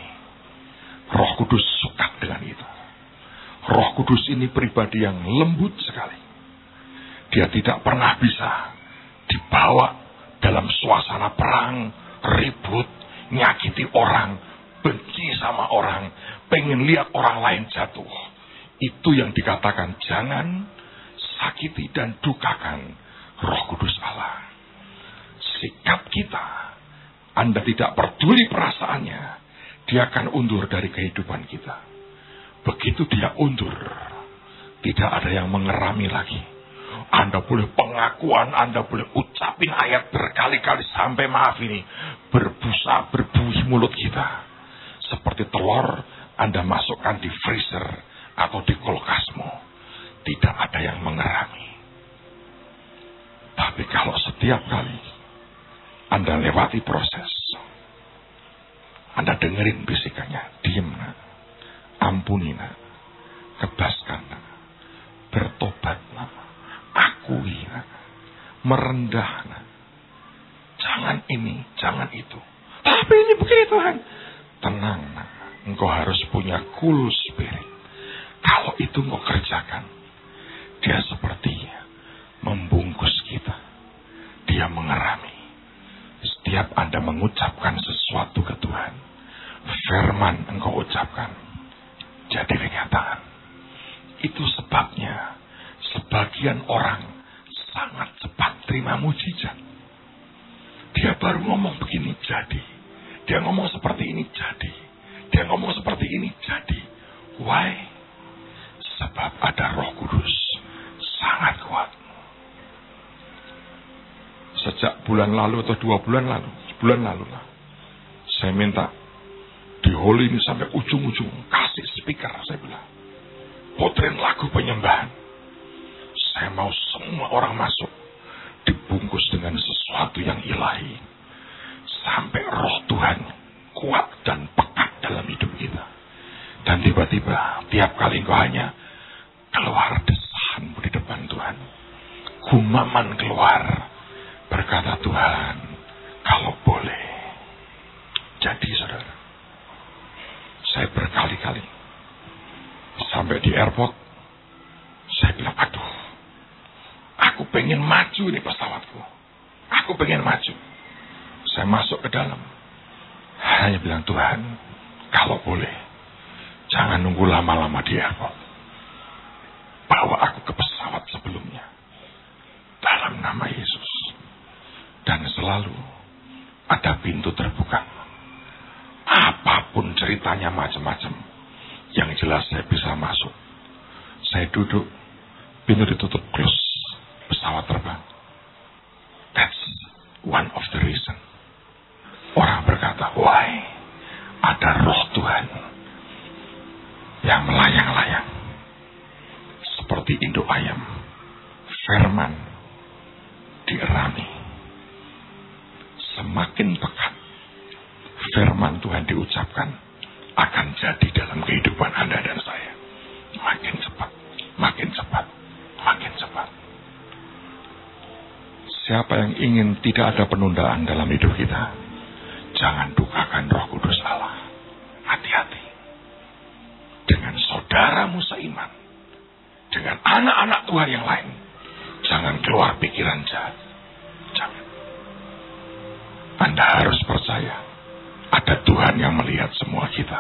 Roh Kudus suka dengan itu. Roh Kudus ini pribadi yang lembut sekali. Dia tidak pernah bisa dibawa dalam suasana perang, ribut, nyakiti orang, benci sama orang, pengen lihat orang lain jatuh. Itu yang dikatakan jangan sakiti dan dukakan roh kudus Allah. Sikap kita, Anda tidak peduli perasaannya, dia akan undur dari kehidupan kita. Begitu dia undur, tidak ada yang mengerami lagi. Anda boleh pengakuan, Anda boleh ucapin ayat berkali-kali sampai maaf ini. Berbusa, berbuih mulut kita. Seperti telur Anda masukkan di freezer atau di kulkasmu. Tidak ada yang mengerami. Tapi kalau setiap kali Anda lewati proses, Anda dengerin bisikannya, diem nak, ampuni nak, kebaskan nak, bertobat nak, akui nak, merendah. Jangan ini, jangan itu. Tapi ini begini Tuhan. Tenang nak, engkau harus punya cool spirit. Kalau itu engkau kerjakan, dia seperti membungkus kita. Dia mengerami. Setiap Anda mengucapkan sesuatu ke Tuhan, firman engkau ucapkan, jadi kenyataan. Itu sebabnya sebagian orang sangat cepat terima mujizat. Dia baru ngomong begini jadi. Dia ngomong seperti ini jadi. Dia ngomong seperti ini jadi. Why? Sebab ada roh kudus. Sangat kuat. Sejak bulan lalu atau dua bulan lalu. Sebulan lalu lah. Saya minta di holy ini sampai ujung-ujung. Kasih speaker saya bilang. Potrin lagu penyembahan. Saya mau semua orang masuk. Dibungkus dengan sesuatu yang ilahi. Sampai roh Tuhan kuat dan pekat dalam hidup kita. Dan tiba-tiba tiap kali engkau hanya keluar desahanmu di depan Tuhan. Gumaman keluar. Berkata Tuhan, kalau boleh. Jadi saudara, saya berkali-kali sampai di airport, saya bilang, aduh, aku pengen maju ini pesawatku. Aku pengen maju. Saya masuk ke dalam. Hanya bilang, Tuhan, kalau boleh, jangan nunggu lama-lama di airport. Bawa aku ke pesawat sebelumnya. Dalam nama Yesus. Dan selalu ada pintu terbuka. Apa pun ceritanya macam-macam. Yang jelas saya bisa masuk. Saya duduk, pintu ditutup close, pesawat terbang. That's one of the reason. Orang berkata, why? Ada roh Tuhan yang melayang-layang. Seperti induk ayam. Firman dierami. Semakin pekat firman Tuhan diucapkan akan jadi dalam kehidupan Anda dan saya. Makin cepat, makin cepat, makin cepat. Siapa yang ingin tidak ada penundaan dalam hidup kita, jangan dukakan roh kudus Allah. Hati-hati. Dengan saudaramu seiman, dengan anak-anak Tuhan yang lain, jangan keluar pikiran jahat. Jangan. Anda harus percaya ada Tuhan yang melihat semua kita.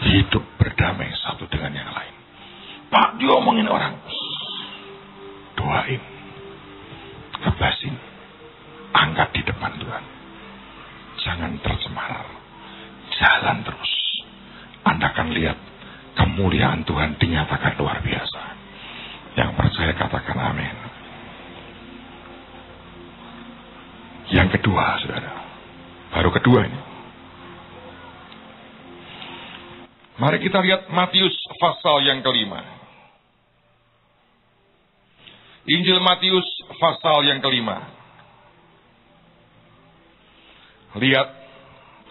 Hidup berdamai satu dengan yang lain. Pak, diomongin orang. Doain. Kebasin. Angkat di depan Tuhan. Jangan tercemar. Jalan terus. Anda akan lihat kemuliaan Tuhan dinyatakan luar biasa. Yang percaya katakan amin. Yang kedua, saudara. Baru kedua ini. Mari kita lihat Matius pasal yang kelima. Injil Matius pasal yang kelima. Lihat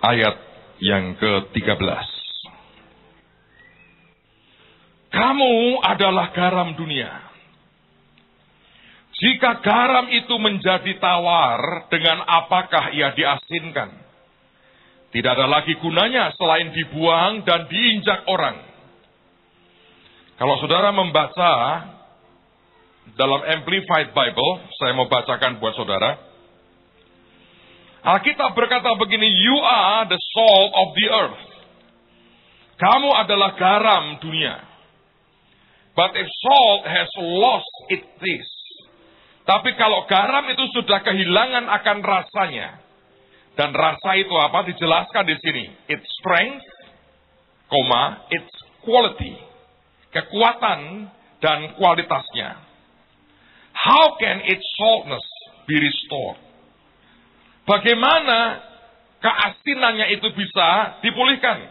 ayat yang ke-13. Kamu adalah garam dunia. Jika garam itu menjadi tawar, dengan apakah ia diasinkan? Tidak ada lagi gunanya selain dibuang dan diinjak orang. Kalau saudara membaca dalam Amplified Bible, saya mau bacakan buat saudara. Alkitab berkata begini, you are the salt of the earth. Kamu adalah garam dunia. But if salt has lost its taste, tapi kalau garam itu sudah kehilangan akan rasanya, dan rasa itu apa? Dijelaskan di sini. Its strength, koma, its quality, kekuatan dan kualitasnya. How can its saltness be restored? Bagaimana keasinannya itu bisa dipulihkan?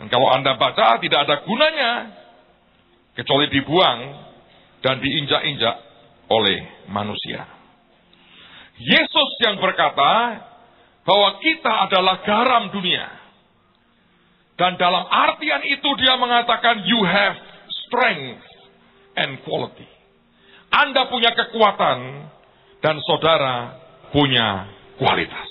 Dan kalau Anda baca tidak ada gunanya kecuali dibuang dan diinjak-injak oleh manusia. Yesus yang berkata bahwa kita adalah garam dunia. Dan dalam artian itu dia mengatakan you have strength and quality. Anda punya kekuatan dan saudara punya kualitas.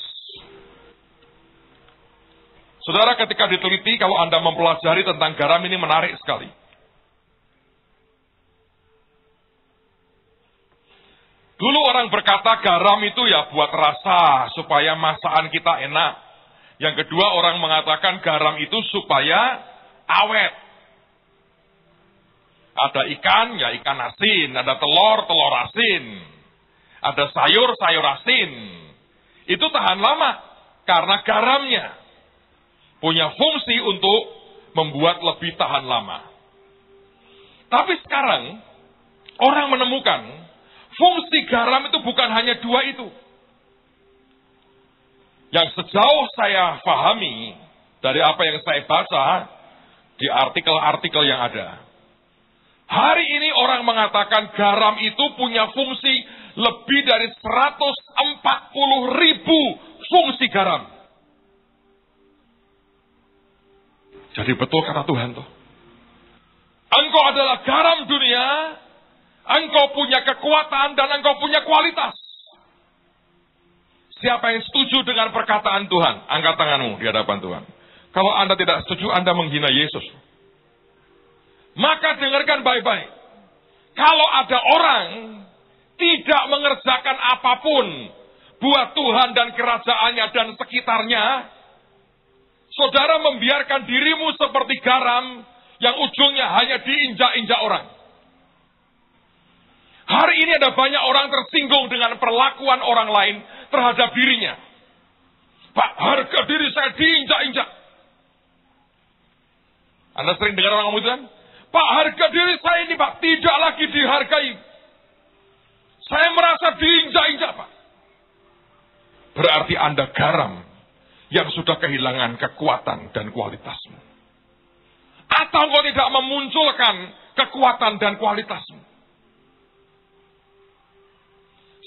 Saudara ketika diteliti kalau Anda mempelajari tentang garam ini menarik sekali. Dulu orang berkata garam itu ya buat rasa supaya masakan kita enak. Yang kedua orang mengatakan garam itu supaya awet. Ada ikan ya ikan asin, ada telur telur asin. Ada sayur, sayur asin. Itu tahan lama karena garamnya punya fungsi untuk membuat lebih tahan lama. Tapi sekarang orang menemukan fungsi garam itu bukan hanya dua itu. Yang sejauh saya pahami dari apa yang saya baca di artikel-artikel yang ada. Hari ini orang mengatakan garam itu punya fungsi lebih dari 140 ribu fungsi garam. Jadi betul kata Tuhan tuh. Engkau adalah garam dunia, engkau punya kekuatan dan engkau punya kualitas. Siapa yang setuju dengan perkataan Tuhan? Angkat tanganmu di hadapan Tuhan. Kalau Anda tidak setuju, Anda menghina Yesus. Maka dengarkan baik-baik. Kalau ada orang tidak mengerjakan apa pun buat Tuhan dan kerajaannya dan sekitarnya, saudara membiarkan dirimu seperti garam yang ujungnya hanya diinjak-injak orang. Hari ini ada banyak orang tersinggung dengan perlakuan orang lain terhadap dirinya. Pak, harga diri saya diinjak-injak. Anda sering dengar orang ngomong itu kan? Pak, harga diri saya ini Pak tidak lagi dihargai. Saya merasa diinjak-injak, Pak. Berarti Anda garam yang sudah kehilangan kekuatan dan kualitasmu. Atau engkau tidak memunculkan kekuatan dan kualitasmu.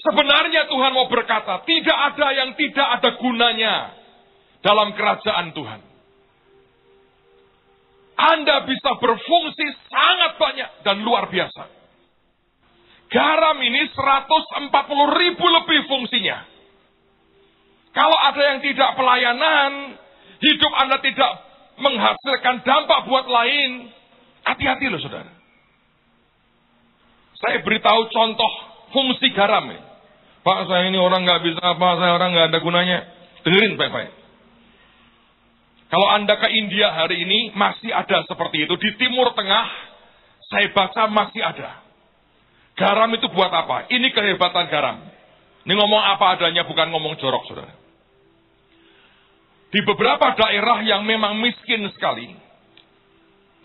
Sebenarnya Tuhan mau berkata, tidak ada yang tidak ada gunanya dalam kerajaan Tuhan. Anda bisa berfungsi sangat banyak dan luar biasa. Garam ini 140 ribu lebih fungsinya. Kalau ada yang tidak pelayanan, hidup Anda tidak menghasilkan dampak buat lain, hati-hati loh saudara. Saya beritahu contoh fungsi garam ini. Pak saya ini orang nggak bisa apa, saya orang nggak ada gunanya. Dengerin baik-baik. Kalau Anda ke India hari ini masih ada seperti itu. Di Timur Tengah saya baca masih ada. Garam itu buat apa? Ini kehebatan garam. Ini ngomong apa adanya, bukan ngomong jorok, saudara. Di beberapa daerah yang memang miskin sekali,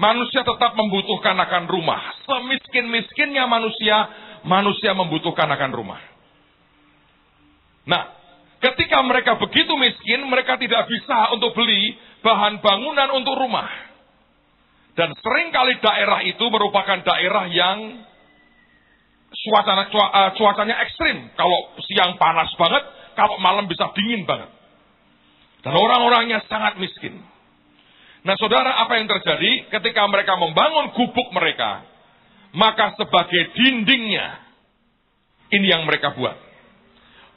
manusia tetap membutuhkan akan rumah. Semiskin-miskinnya manusia, manusia membutuhkan akan rumah. Nah, ketika mereka begitu miskin, mereka tidak bisa untuk beli bahan bangunan untuk rumah. Dan sering kali daerah itu merupakan daerah yang suasana uh, cuacanya ekstrim. Kalau siang panas banget, kalau malam bisa dingin banget. Dan orang-orangnya sangat miskin. Nah saudara, apa yang terjadi ketika mereka membangun gubuk mereka? Maka sebagai dindingnya, ini yang mereka buat.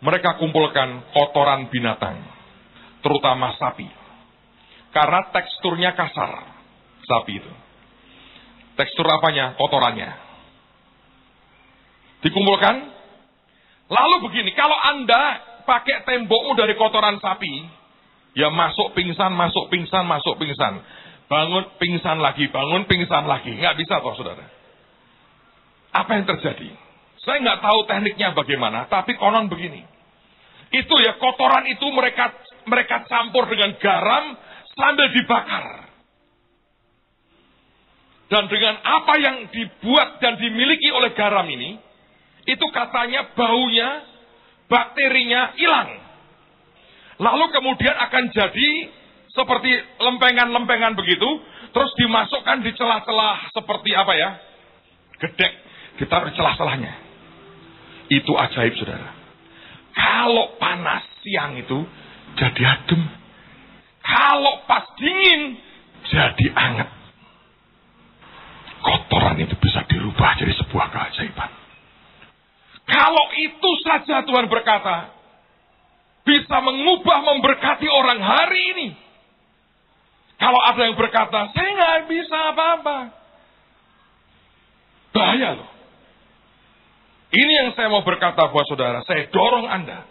Mereka kumpulkan kotoran binatang, terutama sapi. Karena teksturnya kasar, sapi itu. Tekstur apanya? Kotorannya. Dikumpulkan. Lalu begini, kalau Anda pakai tembokmu dari kotoran sapi, ya masuk pingsan, masuk pingsan, masuk pingsan. Bangun pingsan lagi, bangun pingsan lagi. Nggak bisa toh saudara. Apa yang terjadi? Saya nggak tahu tekniknya bagaimana, tapi konon begini. Itu ya kotoran itu mereka mereka campur dengan garam sambil dibakar. Dan dengan apa yang dibuat dan dimiliki oleh garam ini, itu katanya baunya, bakterinya hilang. Lalu kemudian akan jadi seperti lempengan-lempengan begitu, terus dimasukkan di celah-celah seperti apa ya? Gedek, ditaruh di celah-celahnya. Itu ajaib saudara. Kalau panas siang itu jadi adem. Kalau pas dingin jadi anget kotoran itu bisa dirubah jadi sebuah keajaiban. Kalau itu saja Tuhan berkata, bisa mengubah memberkati orang hari ini. Kalau ada yang berkata, saya nggak bisa apa-apa. Bahaya loh. Ini yang saya mau berkata buat saudara, saya dorong Anda.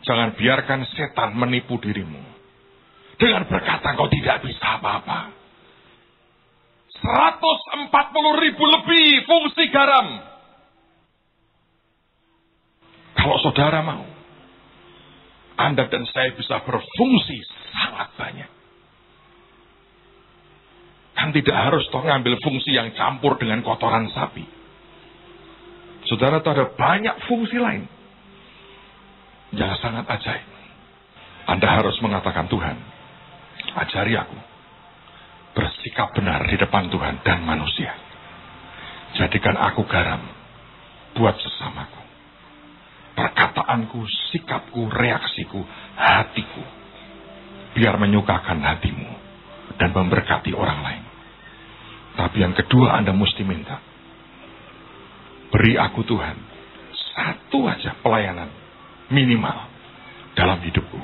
Jangan biarkan setan menipu dirimu. Dengan berkata kau tidak bisa apa-apa. 140 ribu lebih fungsi garam. Kalau saudara mau, Anda dan saya bisa berfungsi sangat banyak. Kan tidak harus toh ngambil fungsi yang campur dengan kotoran sapi. Saudara tahu ada banyak fungsi lain. Yang sangat ajaib. Anda harus mengatakan Tuhan, ajari aku bersikap benar di depan Tuhan dan manusia. Jadikan aku garam buat sesamaku. Perkataanku, sikapku, reaksiku, hatiku. Biar menyukakan hatimu dan memberkati orang lain. Tapi yang kedua Anda mesti minta. Beri aku Tuhan satu aja pelayanan minimal dalam hidupku.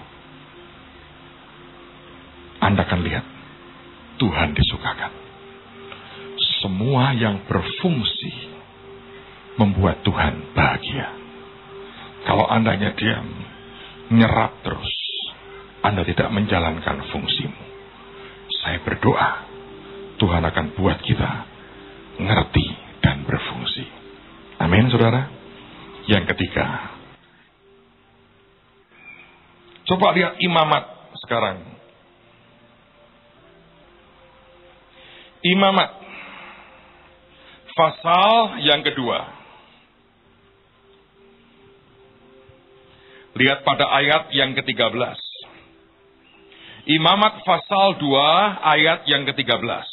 Anda akan lihat Tuhan disukakan. Semua yang berfungsi membuat Tuhan bahagia. Kalau andanya diam, nyerap terus, Anda tidak menjalankan fungsimu. Saya berdoa, Tuhan akan buat kita ngerti dan berfungsi. Amin, saudara. Yang ketiga, coba lihat imamat sekarang. Imamat. Pasal yang kedua. Lihat pada ayat yang ke-13. Imamat pasal 2 ayat yang ke-13.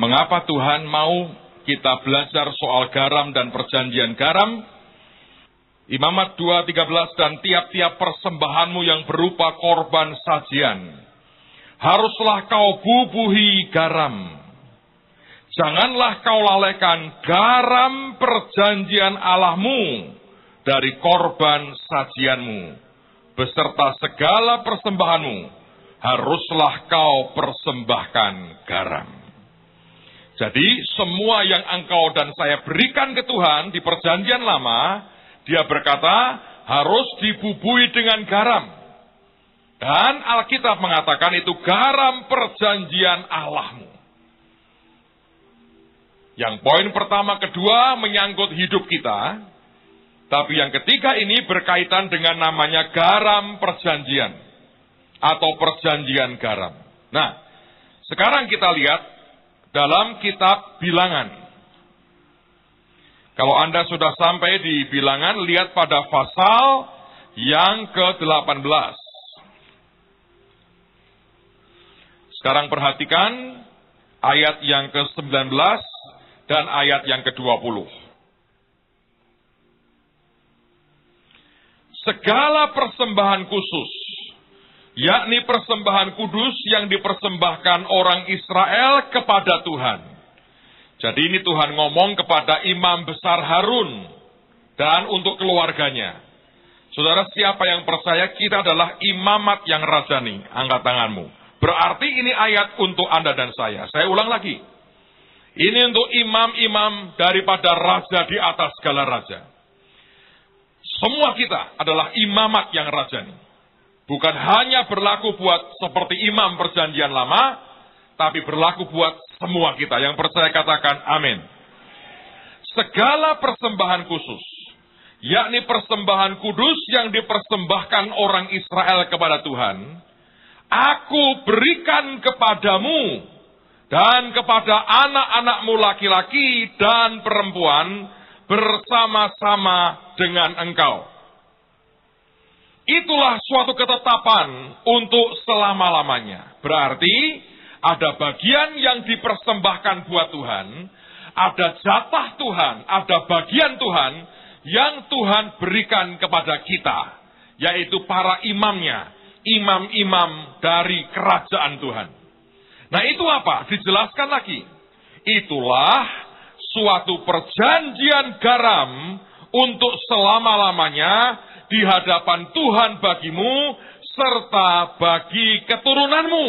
Mengapa Tuhan mau kita belajar soal garam dan perjanjian garam? Imamat 2.13 dan tiap-tiap persembahanmu yang berupa korban sajian haruslah kau bubuhi garam. Janganlah kau lalaikan garam perjanjian Allahmu dari korban sajianmu, beserta segala persembahanmu, haruslah kau persembahkan garam. Jadi semua yang engkau dan saya berikan ke Tuhan di perjanjian lama, dia berkata harus dibubui dengan garam. Dan Alkitab mengatakan itu garam perjanjian Allahmu. Yang poin pertama, kedua menyangkut hidup kita. Tapi yang ketiga ini berkaitan dengan namanya garam perjanjian. Atau perjanjian garam. Nah, sekarang kita lihat dalam kitab bilangan. Kalau Anda sudah sampai di bilangan, lihat pada pasal yang ke-18. Sekarang perhatikan ayat yang ke-19 dan ayat yang ke-20. Segala persembahan khusus, yakni persembahan kudus yang dipersembahkan orang Israel kepada Tuhan. Jadi ini Tuhan ngomong kepada imam besar Harun dan untuk keluarganya. Saudara siapa yang percaya kita adalah imamat yang rajani, angkat tanganmu. Berarti ini ayat untuk Anda dan saya. Saya ulang lagi. Ini untuk imam-imam daripada raja di atas segala raja. Semua kita adalah imamat yang rajani. Bukan hanya berlaku buat seperti imam perjanjian lama, tapi berlaku buat semua kita. Yang percaya katakan amin. Segala persembahan khusus, yakni persembahan kudus yang dipersembahkan orang Israel kepada Tuhan, aku berikan kepadamu dan kepada anak-anakmu laki-laki dan perempuan bersama-sama dengan engkau. Itulah suatu ketetapan untuk selama-lamanya. Berarti ada bagian yang dipersembahkan buat Tuhan, ada jatah Tuhan, ada bagian Tuhan yang Tuhan berikan kepada kita, yaitu para imamnya, imam-imam dari kerajaan Tuhan. Nah itu apa? Dijelaskan lagi. Itulah suatu perjanjian garam untuk selama-lamanya di hadapan Tuhan bagimu serta bagi keturunanmu.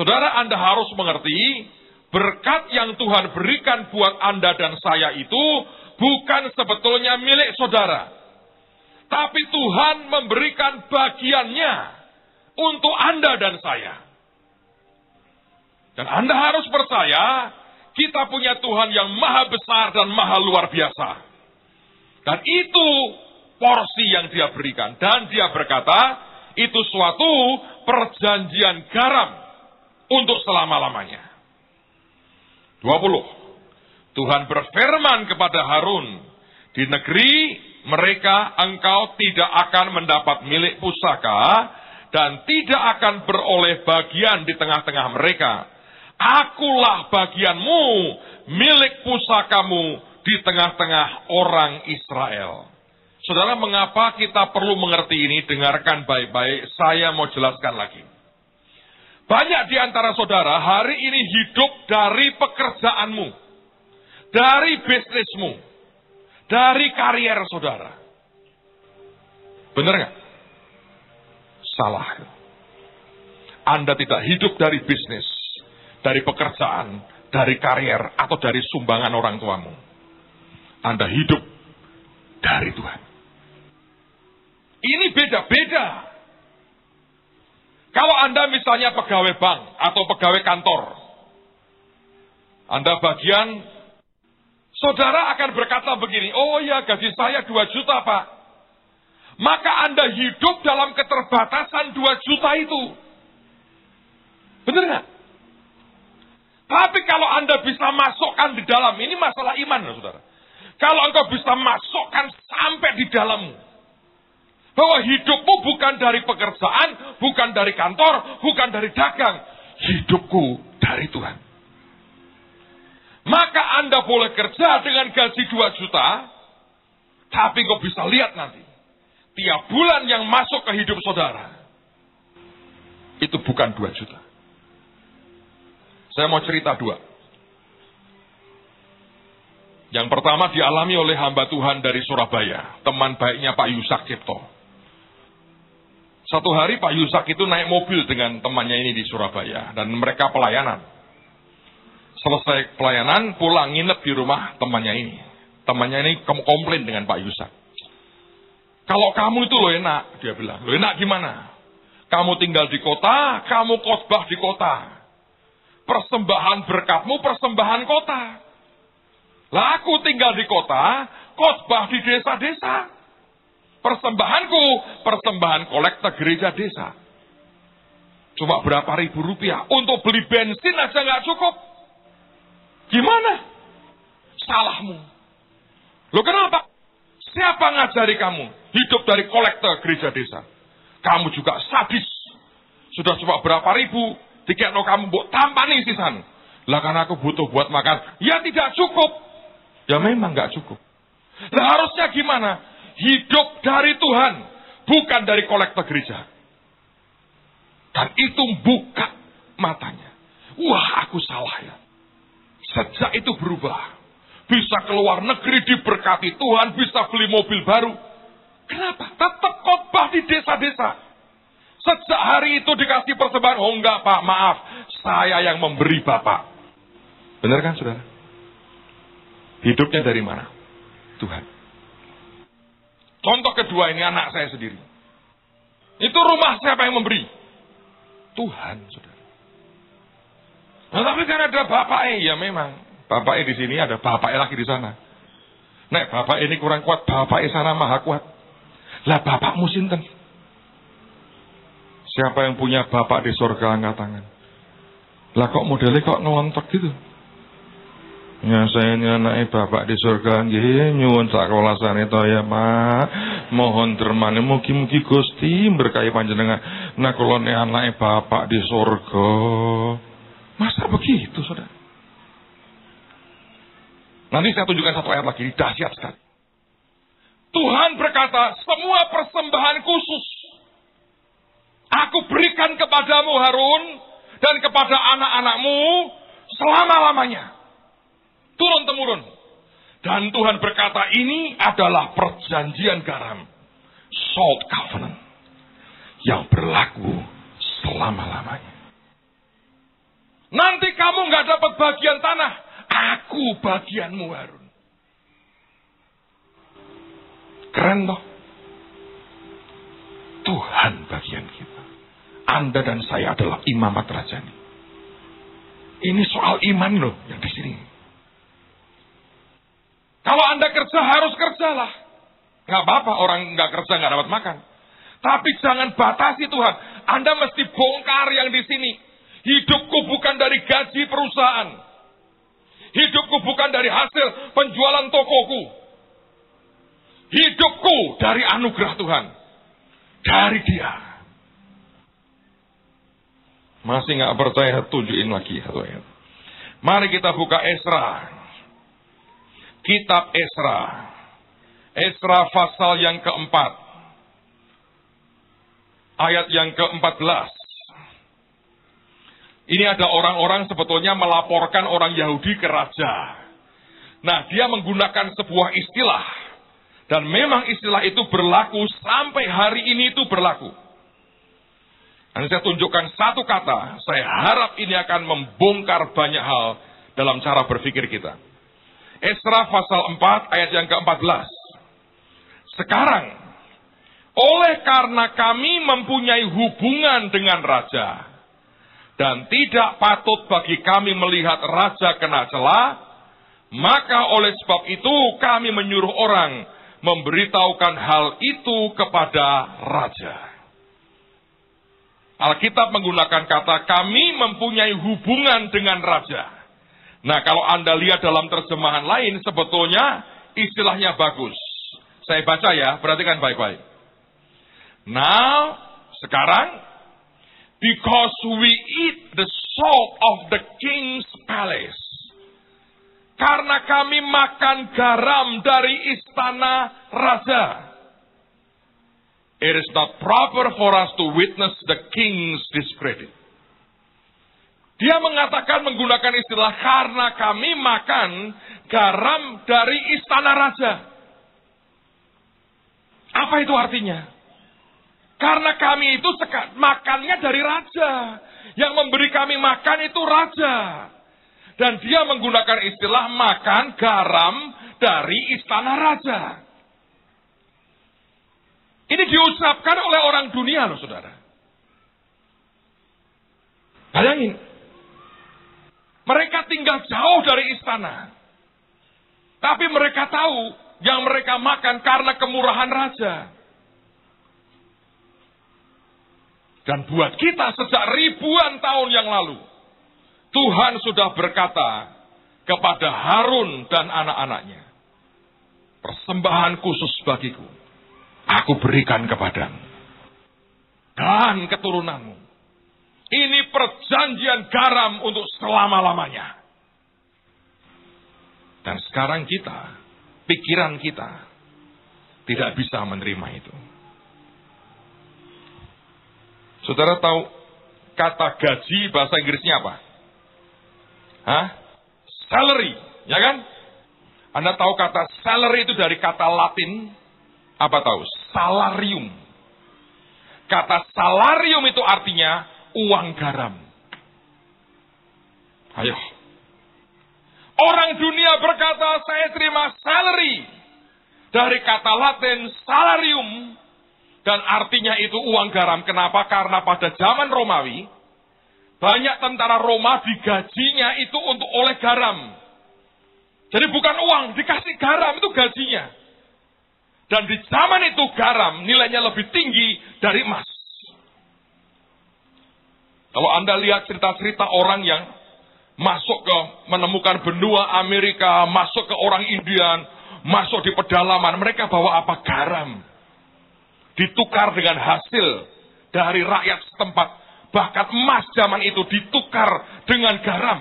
Saudara Anda harus mengerti Berkat yang Tuhan berikan buat Anda dan saya itu bukan sebetulnya milik saudara. Tapi Tuhan memberikan bagiannya untuk Anda dan saya. Dan Anda harus percaya, kita punya Tuhan yang maha besar dan maha luar biasa. Dan itu porsi yang dia berikan. Dan dia berkata, itu suatu perjanjian garam untuk selama-lamanya. 20. Tuhan berfirman kepada Harun, di negeri mereka engkau tidak akan mendapat milik pusaka dan tidak akan beroleh bagian di tengah-tengah mereka. Akulah bagianmu, milik pusakamu di tengah-tengah orang Israel. Saudara, mengapa kita perlu mengerti ini? Dengarkan baik-baik, saya mau jelaskan lagi. Banyak di antara saudara hari ini hidup dari pekerjaanmu, dari bisnismu, dari karier saudara. Benar nggak? Salah. Anda tidak hidup dari bisnis, dari pekerjaan, dari karier, atau dari sumbangan orang tuamu. Anda hidup dari Tuhan. Ini beda-beda kalau Anda misalnya pegawai bank atau pegawai kantor, Anda bagian, saudara akan berkata begini, oh ya gaji saya 2 juta Pak. Maka Anda hidup dalam keterbatasan 2 juta itu. Benar nggak? Tapi kalau Anda bisa masukkan di dalam, ini masalah iman, saudara. Kalau engkau bisa masukkan sampai di dalammu, bahwa hidupmu bukan dari pekerjaan, bukan dari kantor, bukan dari dagang. Hidupku dari Tuhan. Maka Anda boleh kerja dengan gaji 2 juta, tapi kau bisa lihat nanti. Tiap bulan yang masuk ke hidup saudara, itu bukan 2 juta. Saya mau cerita dua. Yang pertama dialami oleh hamba Tuhan dari Surabaya, teman baiknya Pak Yusak Cipto. Satu hari Pak Yusak itu naik mobil dengan temannya ini di Surabaya dan mereka pelayanan. Selesai pelayanan pulang nginep di rumah temannya ini. Temannya ini komplain dengan Pak Yusak. Kalau kamu itu lo enak, dia bilang. Lo enak gimana? Kamu tinggal di kota, kamu khotbah di kota. Persembahan berkatmu persembahan kota. Lah aku tinggal di kota, khotbah di desa-desa. Persembahanku, persembahan kolektor gereja desa. Cuma berapa ribu rupiah. Untuk beli bensin aja nggak cukup. Gimana? Salahmu. Lo kenapa? Siapa ngajari kamu hidup dari kolektor gereja desa? Kamu juga sadis. Sudah cuma berapa ribu, tiket lo kamu buat tampani sisan. Lah karena aku butuh buat makan. Ya tidak cukup. Ya memang nggak cukup. Lah harusnya gimana? Hidup dari Tuhan. Bukan dari kolektor gereja. Dan itu buka matanya. Wah aku salah ya. Sejak itu berubah. Bisa keluar negeri diberkati Tuhan. Bisa beli mobil baru. Kenapa? Tetap khotbah di desa-desa. Sejak hari itu dikasih persembahan. Oh enggak pak, maaf. Saya yang memberi bapak. Benar kan saudara? Hidupnya dari mana? Tuhan. Contoh kedua ini anak saya sendiri. Itu rumah siapa yang memberi? Tuhan, saudara. Nah, tapi kan ada bapak eh, ya memang. Bapak di sini ada bapak lagi di sana. Nek bapak ini kurang kuat, bapak sana maha kuat. Lah bapak musinten. Siapa yang punya bapak di surga angkat tangan? Lah kok modelnya kok ngelontok gitu? Ya saya anak bapak di surga nggih nyuwun sakolasan itu ya Pak. Mohon dermane mugi-mugi Gusti berkahi panjenengan. Nah kalau nek anak bapak di surga. Masa begitu Saudara? Nanti saya tunjukkan satu ayat lagi, dahsyat sekali. Tuhan berkata, semua persembahan khusus aku berikan kepadamu Harun dan kepada anak-anakmu selama-lamanya turun temurun. Dan Tuhan berkata ini adalah perjanjian garam. Salt covenant. Yang berlaku selama-lamanya. Nanti kamu nggak dapat bagian tanah. Aku bagianmu Harun. Keren toh? Tuhan bagian kita. Anda dan saya adalah imamat rajani. Ini soal iman loh yang di sini. Kalau Anda kerja harus kerjalah. Nggak apa-apa orang nggak kerja nggak dapat makan. Tapi jangan batasi Tuhan. Anda mesti bongkar yang di sini. Hidupku bukan dari gaji perusahaan. Hidupku bukan dari hasil penjualan tokoku. Hidupku dari anugerah Tuhan. Dari dia. Masih nggak percaya tunjukin lagi. Mari kita buka Esra Kitab Esra. Esra pasal yang keempat. Ayat yang keempat belas. Ini ada orang-orang sebetulnya melaporkan orang Yahudi ke raja. Nah, dia menggunakan sebuah istilah. Dan memang istilah itu berlaku sampai hari ini itu berlaku. Dan saya tunjukkan satu kata, saya harap ini akan membongkar banyak hal dalam cara berpikir kita. Esra pasal 4 ayat yang ke-14. Sekarang, oleh karena kami mempunyai hubungan dengan raja, dan tidak patut bagi kami melihat raja kena celah, maka oleh sebab itu kami menyuruh orang memberitahukan hal itu kepada raja. Alkitab menggunakan kata kami mempunyai hubungan dengan raja. Nah kalau Anda lihat dalam terjemahan lain sebetulnya istilahnya bagus. Saya baca ya, perhatikan baik-baik. Now, sekarang, because we eat the salt of the king's palace. Karena kami makan garam dari istana raja. It is not proper for us to witness the king's discredit. Dia mengatakan menggunakan istilah karena kami makan garam dari istana raja. Apa itu artinya? Karena kami itu makannya dari raja. Yang memberi kami makan itu raja. Dan dia menggunakan istilah makan garam dari istana raja. Ini diucapkan oleh orang dunia loh saudara. Bayangin, mereka tinggal jauh dari istana. Tapi mereka tahu yang mereka makan karena kemurahan raja. Dan buat kita sejak ribuan tahun yang lalu, Tuhan sudah berkata kepada Harun dan anak-anaknya, persembahan khusus bagiku, aku berikan kepadamu dan keturunanmu ini perjanjian garam untuk selama-lamanya. Dan sekarang kita, pikiran kita, tidak bisa menerima itu. Saudara tahu kata gaji bahasa Inggrisnya apa? Hah? Salary, ya kan? Anda tahu kata salary itu dari kata Latin? Apa tahu? Salarium. Kata salarium itu artinya uang garam. Ayo. Orang dunia berkata, saya terima salary. Dari kata Latin salarium. Dan artinya itu uang garam. Kenapa? Karena pada zaman Romawi, banyak tentara Roma digajinya itu untuk oleh garam. Jadi bukan uang, dikasih garam itu gajinya. Dan di zaman itu garam nilainya lebih tinggi dari emas. Kalau Anda lihat cerita-cerita orang yang masuk ke menemukan benua Amerika, masuk ke orang Indian, masuk di pedalaman, mereka bawa apa? Garam. Ditukar dengan hasil dari rakyat setempat. Bahkan emas zaman itu ditukar dengan garam.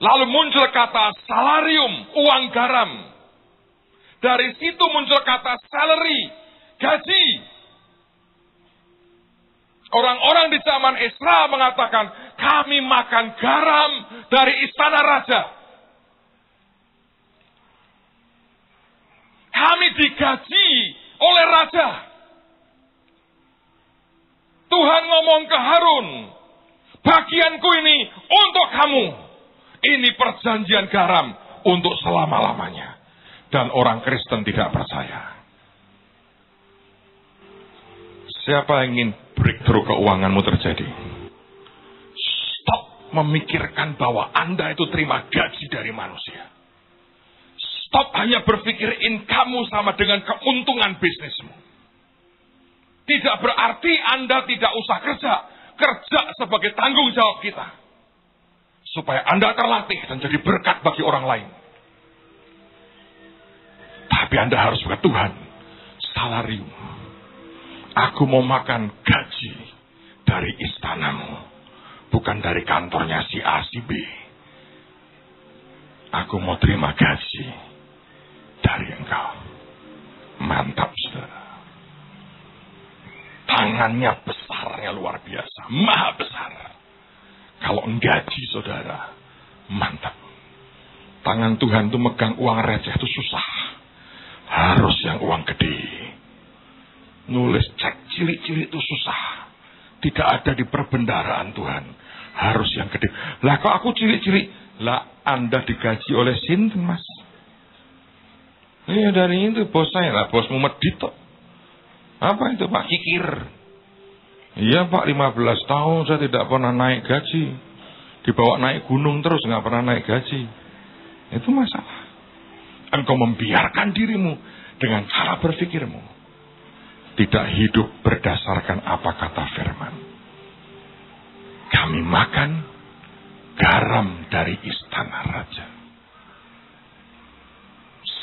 Lalu muncul kata salarium, uang garam. Dari situ muncul kata salary, gaji. Orang-orang di zaman Isra mengatakan, kami makan garam dari istana raja. Kami digaji oleh raja. Tuhan ngomong ke Harun, bagianku ini untuk kamu. Ini perjanjian garam untuk selama-lamanya. Dan orang Kristen tidak percaya. Siapa yang ingin breakthrough keuanganmu terjadi? Stop memikirkan bahwa Anda itu terima gaji dari manusia. Stop hanya berpikir income sama dengan keuntungan bisnismu. Tidak berarti Anda tidak usah kerja. Kerja sebagai tanggung jawab kita. Supaya Anda terlatih dan jadi berkat bagi orang lain. Tapi Anda harus berkata, Tuhan, salarium. Aku mau makan gaji dari istanamu. Bukan dari kantornya si A, si B. Aku mau terima gaji dari engkau. Mantap, saudara. Tangannya besarnya luar biasa. Maha besar. Kalau gaji, saudara. Mantap. Tangan Tuhan itu megang uang receh itu susah. Harus yang uang gede. Nulis cek cilik-cilik itu susah. Tidak ada di perbendaraan Tuhan. Harus yang gede. Lah kok aku cilik-cilik? Lah Anda digaji oleh Sinten mas. Iya dari itu bos saya lah, bosmu medit toh. Apa itu Pak Kikir? Iya Pak 15 tahun saya tidak pernah naik gaji. Dibawa naik gunung terus nggak pernah naik gaji. Itu masalah. Engkau membiarkan dirimu dengan cara berpikirmu. Tidak hidup berdasarkan apa kata firman. Kami makan garam dari istana raja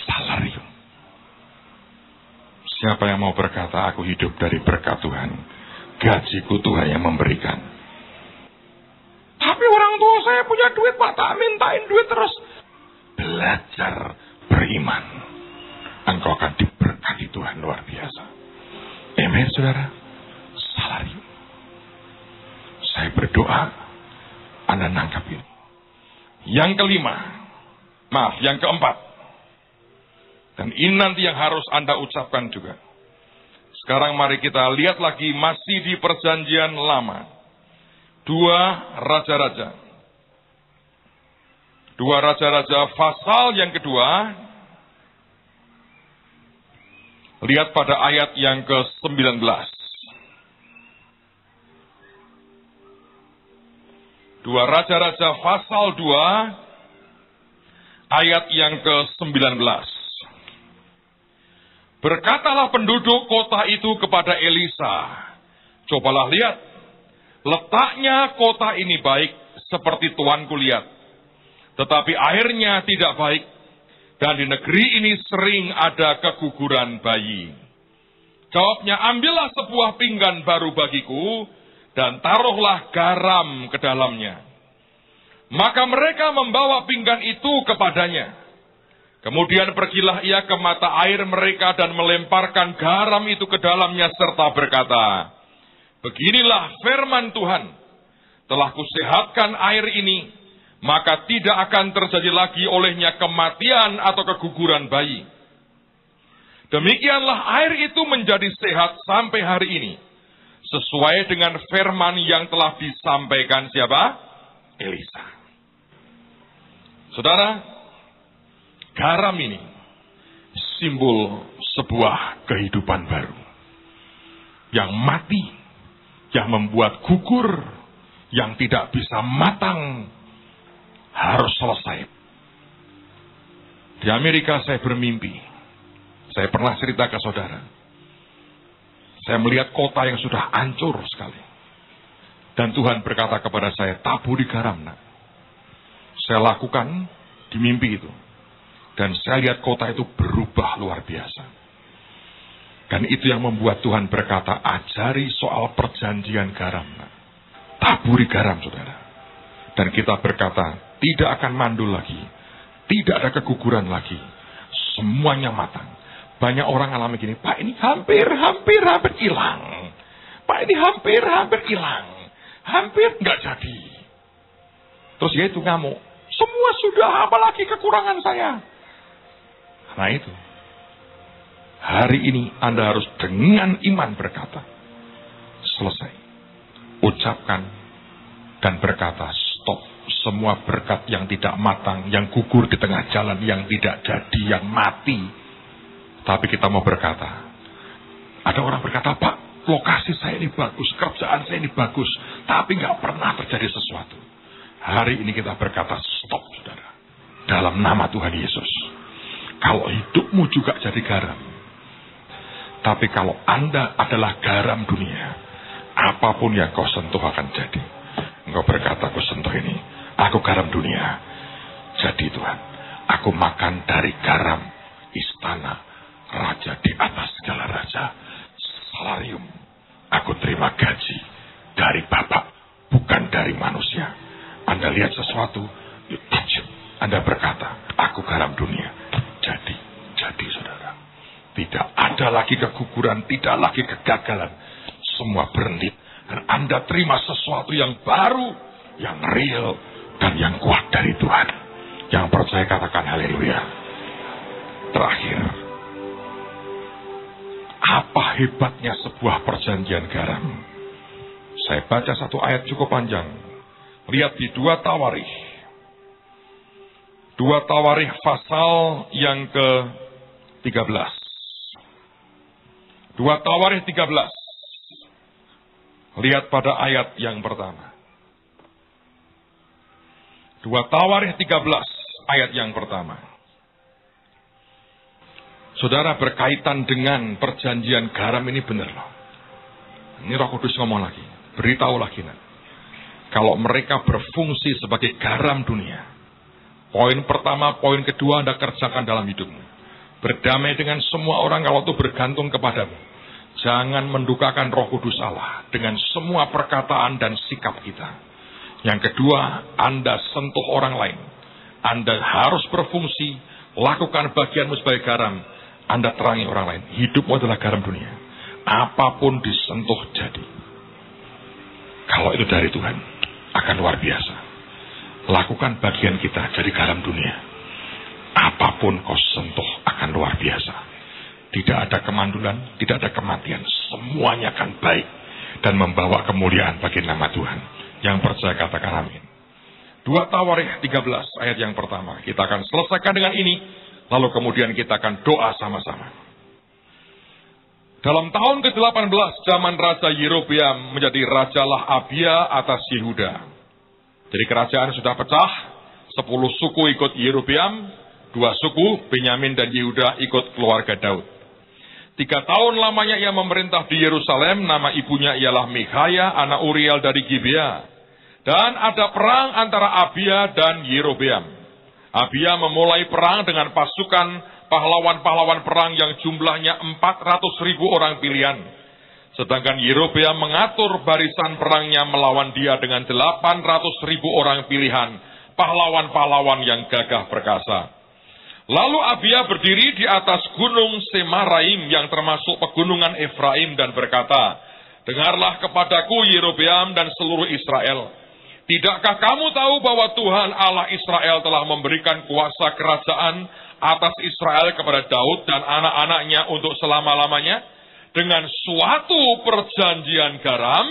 salarium. Siapa yang mau berkata aku hidup dari berkat Tuhan? Gajiku Tuhan yang memberikan. Tapi orang tua saya punya duit Pak, tak mintain duit terus. Belajar beriman. Engkau akan diberkati Tuhan luar biasa. Amin saudara. Salarium. Saya berdoa. Anda nangkap ini. Yang kelima. Maaf, yang keempat. Dan ini nanti yang harus Anda ucapkan juga. Sekarang mari kita lihat lagi masih di perjanjian lama. Dua raja-raja. Dua raja-raja pasal yang kedua. Lihat pada ayat yang ke-19. Dua raja-raja pasal 2 ayat yang ke-19. Berkatalah penduduk kota itu kepada Elisa, cobalah lihat, letaknya kota ini baik seperti tuanku lihat. Tetapi airnya tidak baik, dan di negeri ini sering ada keguguran bayi. Jawabnya, ambillah sebuah pinggan baru bagiku, dan taruhlah garam ke dalamnya. Maka mereka membawa pinggan itu kepadanya. Kemudian pergilah ia ke mata air mereka dan melemparkan garam itu ke dalamnya serta berkata, Beginilah firman Tuhan, telah kusehatkan air ini, maka tidak akan terjadi lagi olehnya kematian atau keguguran bayi. Demikianlah air itu menjadi sehat sampai hari ini. Sesuai dengan firman yang telah disampaikan siapa? Elisa. Saudara, garam ini simbol sebuah kehidupan baru. Yang mati, yang membuat gugur, yang tidak bisa matang, harus selesai. Di Amerika saya bermimpi. Saya pernah cerita ke saudara. Saya melihat kota yang sudah hancur sekali. Dan Tuhan berkata kepada saya, taburi garam nak. Saya lakukan di mimpi itu. Dan saya lihat kota itu berubah luar biasa. Dan itu yang membuat Tuhan berkata, ajari soal perjanjian garam. Taburi garam, saudara. Dan kita berkata, tidak akan mandul lagi. Tidak ada keguguran lagi. Semuanya matang. Banyak orang alami gini, Pak ini hampir, hampir, hampir hilang. Pak ini hampir, hampir hilang. Hampir nggak jadi. Terus dia itu ngamuk. Semua sudah, apalagi kekurangan saya. Nah itu. Hari ini Anda harus dengan iman berkata. Selesai. Ucapkan dan berkata, semua berkat yang tidak matang, yang gugur di tengah jalan, yang tidak jadi, yang mati. Tapi kita mau berkata, ada orang berkata, Pak, lokasi saya ini bagus, kerjaan saya ini bagus, tapi nggak pernah terjadi sesuatu. Hari ini kita berkata, stop, saudara. Dalam nama Tuhan Yesus. Kalau hidupmu juga jadi garam. Tapi kalau Anda adalah garam dunia, apa pun yang kau sentuh akan jadi. Engkau berkata, aku sentuh ini Aku garam dunia. Jadi Tuhan, aku makan dari garam istana raja di atas segala raja. Salarium. Aku terima gaji dari Bapak, bukan dari manusia. Anda lihat sesuatu. Anda berkata, aku garam dunia. Jadi, jadi saudara. Tidak ada lagi keguguran, tidak lagi kegagalan. Semua berhenti. Dan Anda terima sesuatu yang baru, yang real, dan yang kuat dari Tuhan. Yang percaya katakan haleluya. Terakhir, apa hebatnya sebuah perjanjian garam? Saya baca satu ayat cukup panjang. Lihat di dua tawarih. Dua tawarih pasal yang ke 13. Dua tawarih 13. Lihat pada ayat yang pertama. Dua Tawarikh 13 ayat yang pertama. Saudara berkaitan dengan perjanjian garam ini benar loh. Ini Roh Kudus ngomong lagi. Beritahu lagi nak. Kalau mereka berfungsi sebagai garam dunia. Poin pertama, poin kedua Anda kerjakan dalam hidupmu. Berdamai dengan semua orang kalau itu bergantung kepadamu. Jangan mendukakan roh kudus Allah dengan semua perkataan dan sikap kita. Yang kedua, Anda sentuh orang lain. Anda harus berfungsi, lakukan bagianmu sebagai garam. Anda terangi orang lain. Hidupmu adalah garam dunia. Apa pun disentuh jadi. Kalau itu dari Tuhan, akan luar biasa. Lakukan bagian kita jadi garam dunia. Apa pun kau sentuh akan luar biasa. Tidak ada kemandulan, tidak ada kematian. Semuanya akan baik dan membawa kemuliaan bagi nama Tuhan. Yang percaya katakan amin. Dua Tawarikh 13 ayat yang pertama. Kita akan selesaikan dengan ini. Lalu kemudian kita akan doa sama-sama. Dalam tahun ke-18 zaman Raja Yerobeam menjadi rajalah Abia atas Yehuda. Jadi kerajaan sudah pecah. Sepuluh suku ikut Yerobeam. Dua suku, Benyamin dan Yehuda ikut keluarga Daud. Tiga tahun lamanya ia memerintah di Yerusalem, nama ibunya ialah Mikhaya, anak Uriel dari Gibea. Dan ada perang antara Abia dan Yerobeam. Abia memulai perang dengan pasukan pahlawan-pahlawan perang yang jumlahnya 400 ribu orang pilihan. Sedangkan Yerobeam mengatur barisan perangnya melawan dia dengan 800 ribu orang pilihan pahlawan-pahlawan yang gagah perkasa. Lalu Abia berdiri di atas gunung Semaraim yang termasuk pegunungan Efraim dan berkata, Dengarlah kepadaku Yerobeam dan seluruh Israel. Tidakkah kamu tahu bahwa Tuhan Allah Israel telah memberikan kuasa kerajaan atas Israel kepada Daud dan anak-anaknya untuk selama-lamanya dengan suatu perjanjian garam?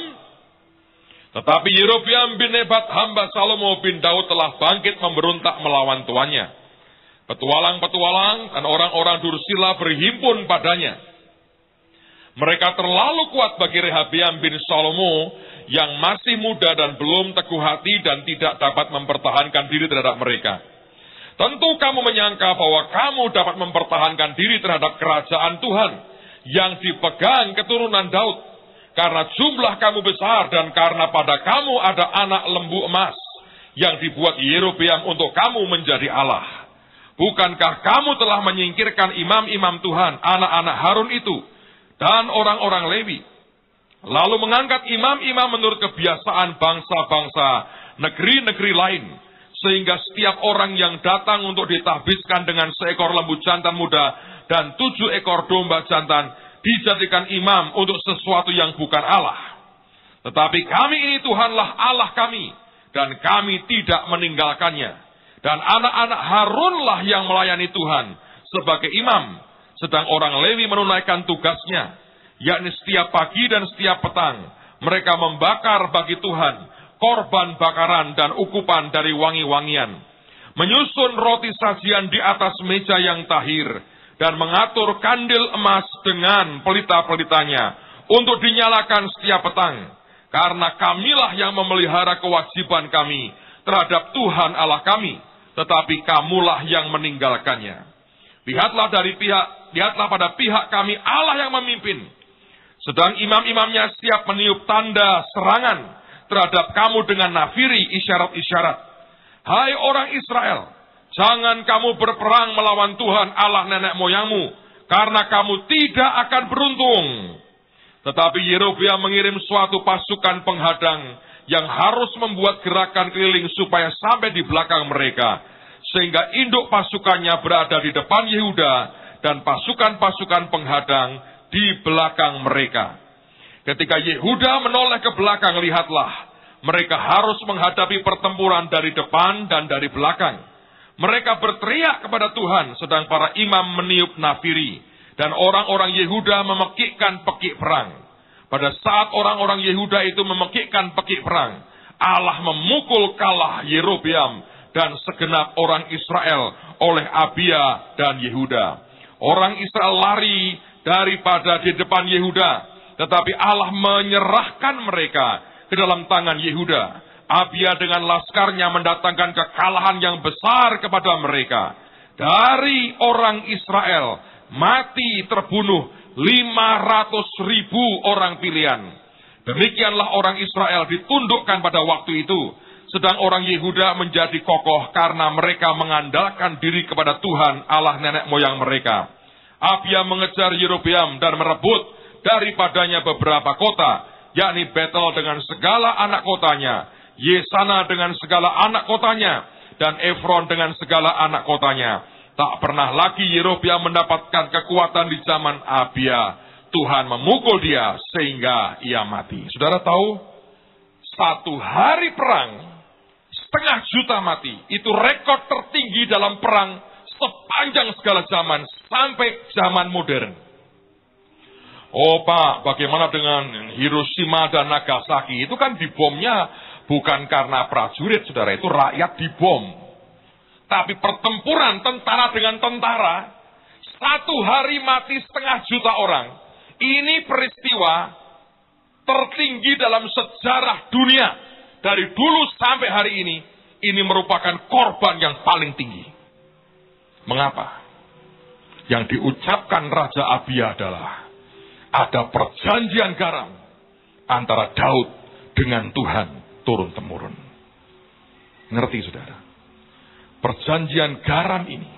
Tetapi Yerobeam bin Nebat hamba Salomo bin Daud telah bangkit memberontak melawan tuannya Petualang-petualang dan orang-orang Dursila berhimpun padanya. Mereka terlalu kuat bagi Rehabiam bin Salomo yang masih muda dan belum teguh hati dan tidak dapat mempertahankan diri terhadap mereka. Tentu kamu menyangka bahwa kamu dapat mempertahankan diri terhadap kerajaan Tuhan yang dipegang keturunan Daud. Karena jumlah kamu besar dan karena pada kamu ada anak lembu emas yang dibuat Yerobeam untuk kamu menjadi Allah. Bukankah kamu telah menyingkirkan imam-imam Tuhan, anak-anak Harun itu, dan orang-orang Lewi? Lalu mengangkat imam-imam menurut kebiasaan bangsa-bangsa negeri-negeri lain. Sehingga setiap orang yang datang untuk ditahbiskan dengan seekor lembu jantan muda dan tujuh ekor domba jantan dijadikan imam untuk sesuatu yang bukan Allah. Tetapi kami ini Tuhanlah Allah kami dan kami tidak meninggalkannya. Dan anak-anak Harunlah yang melayani Tuhan sebagai imam. Sedang orang Lewi menunaikan tugasnya. Yakni setiap pagi dan setiap petang. Mereka membakar bagi Tuhan korban bakaran dan ukupan dari wangi-wangian. Menyusun roti sajian di atas meja yang tahir. Dan mengatur kandil emas dengan pelita-pelitanya. Untuk dinyalakan setiap petang. Karena kamilah yang memelihara kewajiban kami terhadap Tuhan Allah kami tetapi kamulah yang meninggalkannya. Lihatlah dari pihak, lihatlah pada pihak kami Allah yang memimpin. Sedang imam-imamnya siap meniup tanda serangan terhadap kamu dengan nafiri isyarat-isyarat. Hai orang Israel, jangan kamu berperang melawan Tuhan Allah nenek moyangmu, karena kamu tidak akan beruntung. Tetapi Yerobeam mengirim suatu pasukan penghadang yang harus membuat gerakan keliling supaya sampai di belakang mereka. Sehingga induk pasukannya berada di depan Yehuda dan pasukan-pasukan penghadang di belakang mereka. Ketika Yehuda menoleh ke belakang, lihatlah, mereka harus menghadapi pertempuran dari depan dan dari belakang. Mereka berteriak kepada Tuhan, sedang para imam meniup nafiri, dan orang-orang Yehuda memekikkan pekik perang. Pada saat orang-orang Yehuda itu memekikkan pekik perang, Allah memukul kalah Yerobeam dan segenap orang Israel oleh Abia dan Yehuda. Orang Israel lari daripada di depan Yehuda, tetapi Allah menyerahkan mereka ke dalam tangan Yehuda. Abia dengan laskarnya mendatangkan kekalahan yang besar kepada mereka. Dari orang Israel mati terbunuh 500 ribu orang pilihan. Demikianlah orang Israel ditundukkan pada waktu itu. Sedang orang Yehuda menjadi kokoh karena mereka mengandalkan diri kepada Tuhan Allah nenek moyang mereka. Abia mengejar Yerobeam dan merebut daripadanya beberapa kota, yakni Betel dengan segala anak kotanya, Yesana dengan segala anak kotanya, dan Efron dengan segala anak kotanya Tak pernah lagi Yerobeam mendapatkan kekuatan di zaman Abia. Tuhan memukul dia sehingga ia mati. Saudara tahu, satu hari perang, setengah juta mati. Itu rekor tertinggi dalam perang sepanjang segala zaman sampai zaman modern. Oh Pak, bagaimana dengan Hiroshima dan Nagasaki? Itu kan dibomnya bukan karena prajurit, saudara. Itu rakyat dibom. Tapi pertempuran tentara dengan tentara, satu hari mati setengah juta orang. Ini peristiwa tertinggi dalam sejarah dunia. Dari dulu sampai hari ini, ini merupakan korban yang paling tinggi. Mengapa? Yang diucapkan Raja Abia adalah ada perjanjian garam antara Daud dengan Tuhan turun-temurun. Ngerti saudara? perjanjian garam ini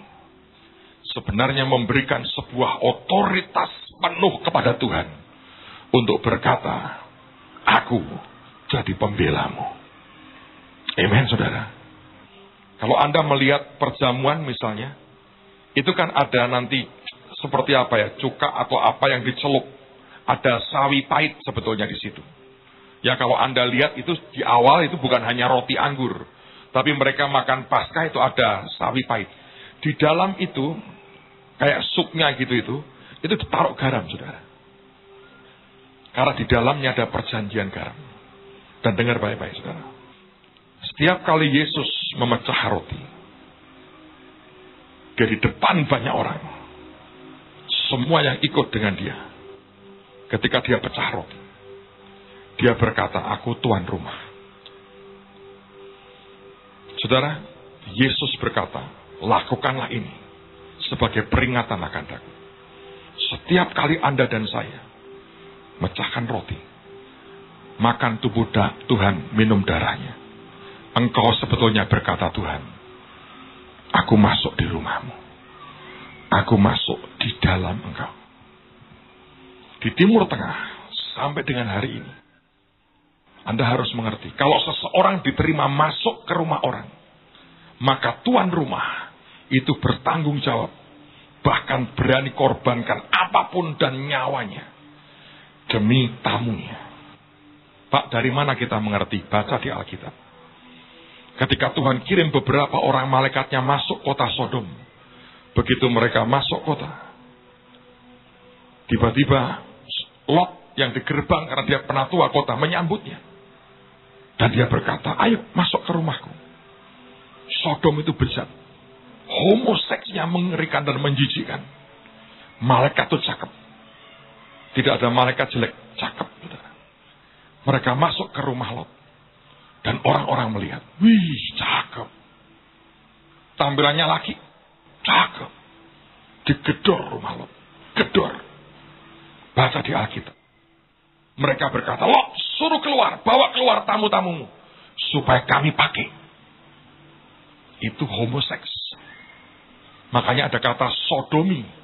sebenarnya memberikan sebuah otoritas penuh kepada Tuhan untuk berkata, aku jadi pembelamu. Amen, saudara. Kalau Anda melihat perjamuan misalnya, itu kan ada nanti seperti apa ya, cuka atau apa yang dicelup. Ada sawi pahit sebetulnya di situ. Ya kalau Anda lihat itu di awal itu bukan hanya roti anggur. Tapi mereka makan pasca itu ada sawi pahit. Di dalam itu, kayak supnya gitu itu, itu ditaruh garam saudara. Karena di dalamnya ada perjanjian garam. Dan dengar baik-baik saudara. Setiap kali Yesus memecah roti, dari depan banyak orang, semua yang ikut dengan dia, ketika dia pecah roti, dia berkata, "Aku tuan rumah." Saudara, Yesus berkata, "Lakukanlah ini sebagai peringatan akan aku." Setiap kali Anda dan saya mecahkan roti, makan tubuh Tuhan, minum darahnya Engkau sebetulnya berkata Tuhan, aku masuk di rumahmu. Aku masuk di dalam engkau. Di timur tengah sampai dengan hari ini. Anda harus mengerti, kalau seseorang diterima masuk ke rumah orang, maka tuan rumah itu bertanggung jawab. Bahkan berani korbankan apa pun dan nyawanya. Demi tamunya. Pak, dari mana kita mengerti? Baca di Alkitab. Ketika Tuhan kirim beberapa orang malaikatnya masuk kota Sodom. Begitu mereka masuk kota. Tiba-tiba Lot yang di gerbang karena dia penatua kota menyambutnya. Dan dia berkata, ayo masuk ke rumahku. Sodom itu bejat. Homoseksnya mengerikan dan menjijikan. Malaikat itu cakep. Tidak ada malaikat jelek, cakep. Mereka masuk ke rumah Lot. Dan orang-orang melihat, wih cakep. Tampilannya laki, cakep. Digedor rumah lo, gedor. Baca di Alkitab. Mereka berkata, lo suruh keluar, bawa keluar tamu-tamumu. Supaya kami pakai. Itu homoseks. Makanya ada kata sodomi.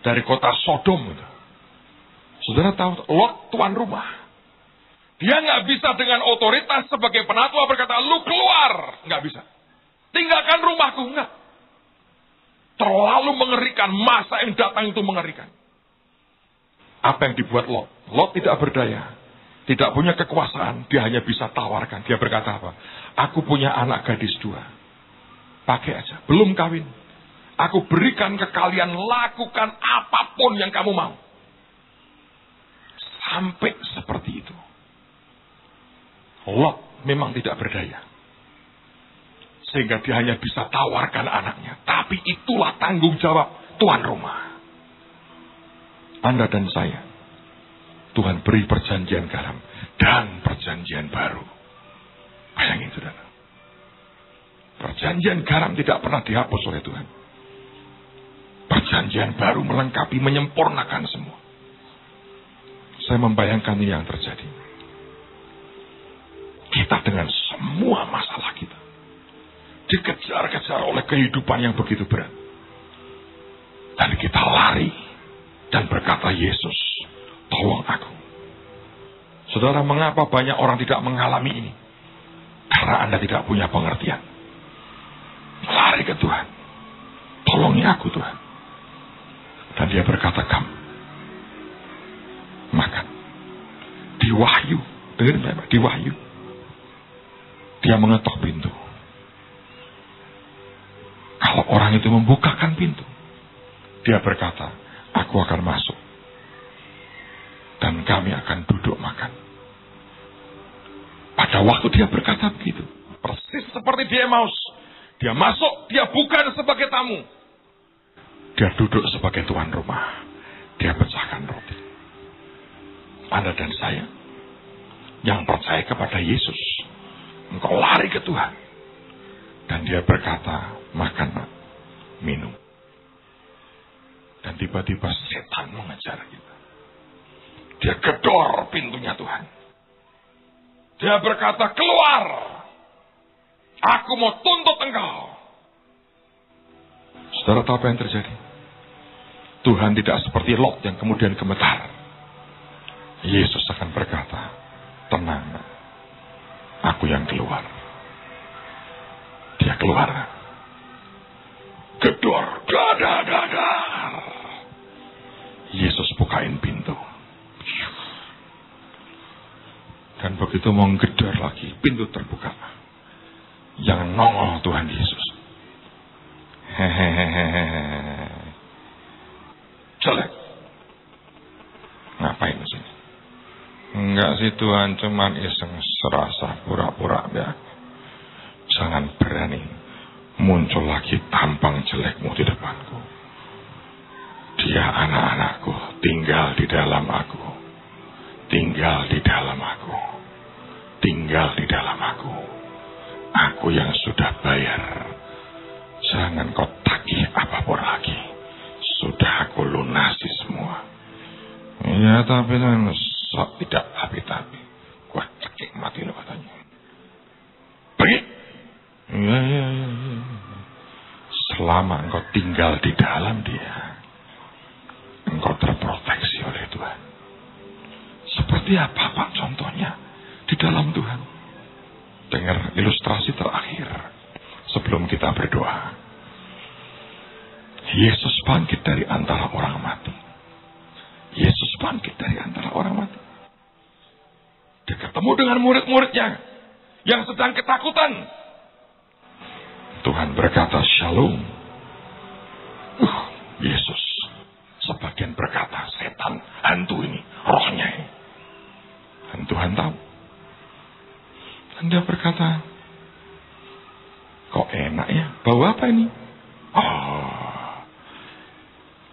Dari kota Sodom. Saudara tahu, Lot tuan rumah. Dia nggak bisa dengan otoritas sebagai penatua berkata, lu keluar. Nggak bisa. Tinggalkan rumahku. Nggak. Terlalu mengerikan. Masa yang datang itu mengerikan. Apa yang dibuat Lot? Lot tidak berdaya. Tidak punya kekuasaan. Dia hanya bisa tawarkan. Dia berkata apa? Aku punya anak gadis dua. Pakai aja. Belum kawin. Aku berikan ke kalian. Lakukan apa pun yang kamu mau. Sampai seperti itu. Lot memang tidak berdaya. Sehingga dia hanya bisa tawarkan anaknya. Tapi itulah tanggung jawab tuan rumah. Anda dan saya. Tuhan beri perjanjian garam. Dan perjanjian baru. Bayangin saudara. Perjanjian garam tidak pernah dihapus oleh Tuhan. Perjanjian baru melengkapi, menyempurnakan semua. Saya membayangkan ini yang terjadi kita dengan semua masalah kita. Dikejar-kejar oleh kehidupan yang begitu berat. Dan kita lari dan berkata, Yesus, tolong aku. Saudara, mengapa banyak orang tidak mengalami ini? Karena Anda tidak punya pengertian. Lari ke Tuhan. Tolongi aku Tuhan. Dan dia berkata, kamu makan. Di wahyu. Dengar baik Di wahyu dia mengetok pintu. Kalau orang itu membukakan pintu, dia berkata, aku akan masuk. Kami akan duduk makan. Pada waktu dia berkata begitu, persis seperti dia Emmaus. Dia masuk, dia bukan sebagai tamu. Dia duduk sebagai tuan rumah. Dia pecahkan roti. Anda dan saya yang percaya kepada Yesus Engkau lari ke Tuhan. Dan dia berkata, makan minum. Dan tiba-tiba setan mengejar kita. Dia gedor pintunya Tuhan. Dia berkata, keluar. Aku mau tuntut engkau. Saudara tahu apa yang terjadi? Tuhan tidak seperti Lot yang kemudian gemetar. Yesus akan berkata, tenang Aku yang keluar. Dia keluar. Gedor, dadar, dadar. Yesus bukain pintu. Dan begitu mau gedor lagi, pintu terbuka. Yang nongol Tuhan Yesus. Hehehe. Jelek. Ngapain sini? Enggak sih Tuhan, cuman iseng serasa pura-pura ya. Jangan berani muncul lagi tampang jelekmu di depanku. Dia anak-anakku, tinggal di dalam aku. Tinggal di dalam aku. Tinggal di dalam aku. Aku yang sudah bayar. Jangan kau tagih apa pun lagi. Sudah aku lunasi semua. Ya tapi kan sok tidak tapi-tapi. Gua cekik mati lo katanya. Pergi. Ya, ya, ya, ya. Selama engkau tinggal di dalam dia, engkau Tuhan. Seperti apa Pak contohnya di dalam Tuhan? Dengar ilustrasi terakhir sebelum kita berdoa. Yesus bangkit dari antara orang mati. Yesus bangkit dari antara orang mati. Dia ketemu dengan murid-muridnya yang sedang ketakutan. Tuhan berkata, Shalom. Uh, Yesus. Sebagian berkata, setan, hantu ini, rohnya ini. Tuhan tahu. Dia berkata, kok enak ya, bau apa ini? Oh,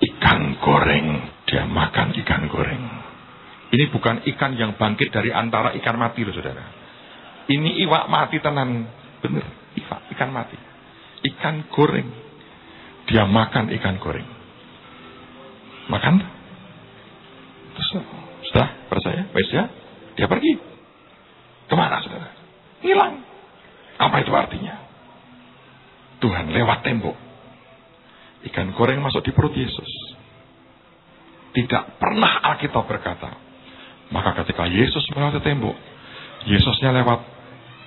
ikan goreng. Dia makan ikan goreng. Ini bukan ikan yang bangkit dari antara ikan mati loh saudara. Ini iwak mati tenan. Bener, iwak, ikan mati. Ikan goreng. Dia makan ikan goreng. Makan? Terus, sudah percaya? Wes ya? Dia pergi. Ke mana saudara? Hilang. Apa itu artinya? Tuhan lewat tembok. Ikan goreng masuk di perut Yesus. Tidak pernah Alkitab berkata. Maka ketika Yesus melewati tembok. Yesusnya lewat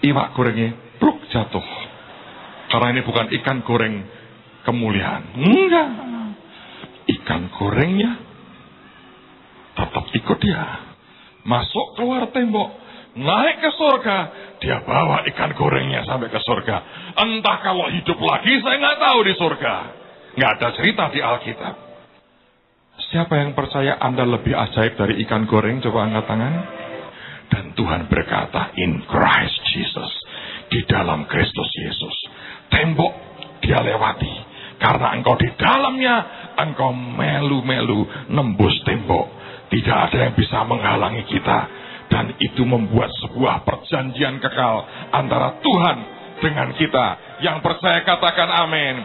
iwak gorengnya. Pluk jatuh. Karena ini bukan ikan goreng kemuliaan. Enggak. Ikan gorengnya tetap ikut dia. Masuk keluar tembok. Naik ke surga. Dia bawa ikan gorengnya sampai ke surga. Entah kalau hidup lagi saya nggak tahu di surga. Nggak ada cerita di Alkitab. Siapa yang percaya Anda lebih ajaib dari ikan goreng? Coba angkat tangan. Dan Tuhan berkata, in Christ Jesus. Di dalam Kristus Yesus. Tembok dia lewati. Karena engkau di dalamnya, engkau melu-melu nembus tembok. Tidak ada yang bisa menghalangi kita. Dan itu membuat sebuah perjanjian kekal antara Tuhan dengan kita. Yang percaya katakan amin.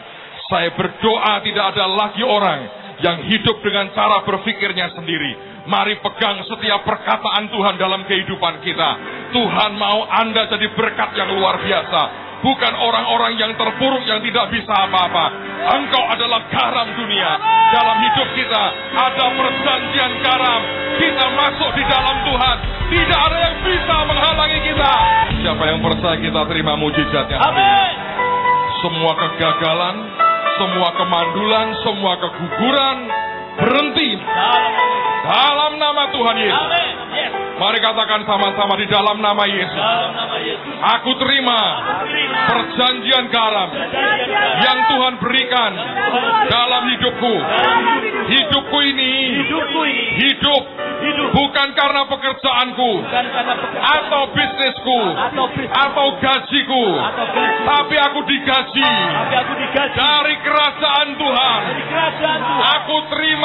Saya berdoa tidak ada lagi orang yang hidup dengan cara berpikirnya sendiri. Mari pegang setiap perkataan Tuhan dalam kehidupan kita. Tuhan mau Anda jadi berkat yang luar biasa. Bukan orang-orang yang terpuruk yang tidak bisa apa-apa. Engkau adalah garam dunia. Dalam hidup kita ada perjanjian garam. Kita masuk di dalam Tuhan. Tidak ada yang bisa menghalangi kita. Siapa yang percaya kita terima mujizatnya? Amin. Semua kegagalan, semua kemandulan, semua keguguran berhenti. Dalam nama Tuhan Yesus. Mari katakan sama-sama di dalam nama Yesus. Aku terima perjanjian garam yang Tuhan berikan dalam hidupku. Hidupku. Ini hidup. Bukan karena pekerjaanku atau bisnisku atau gajiku, tapi aku digaji dari kerajaan Tuhan. Aku terima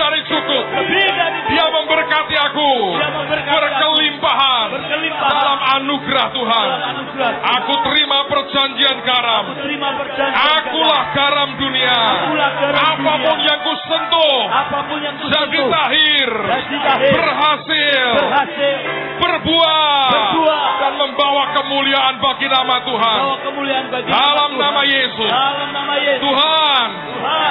dari cukup. Dia memberkati aku. Berkelimpahan. Dalam anugerah Tuhan. Aku terima perjanjian garam. Akulah garam dunia. Apa Apa pun yang ku sentuh. Jadi tahir. Berhasil. Berbuah. Dan membawa kemuliaan bagi nama Tuhan. Dalam nama Yesus. Tuhan.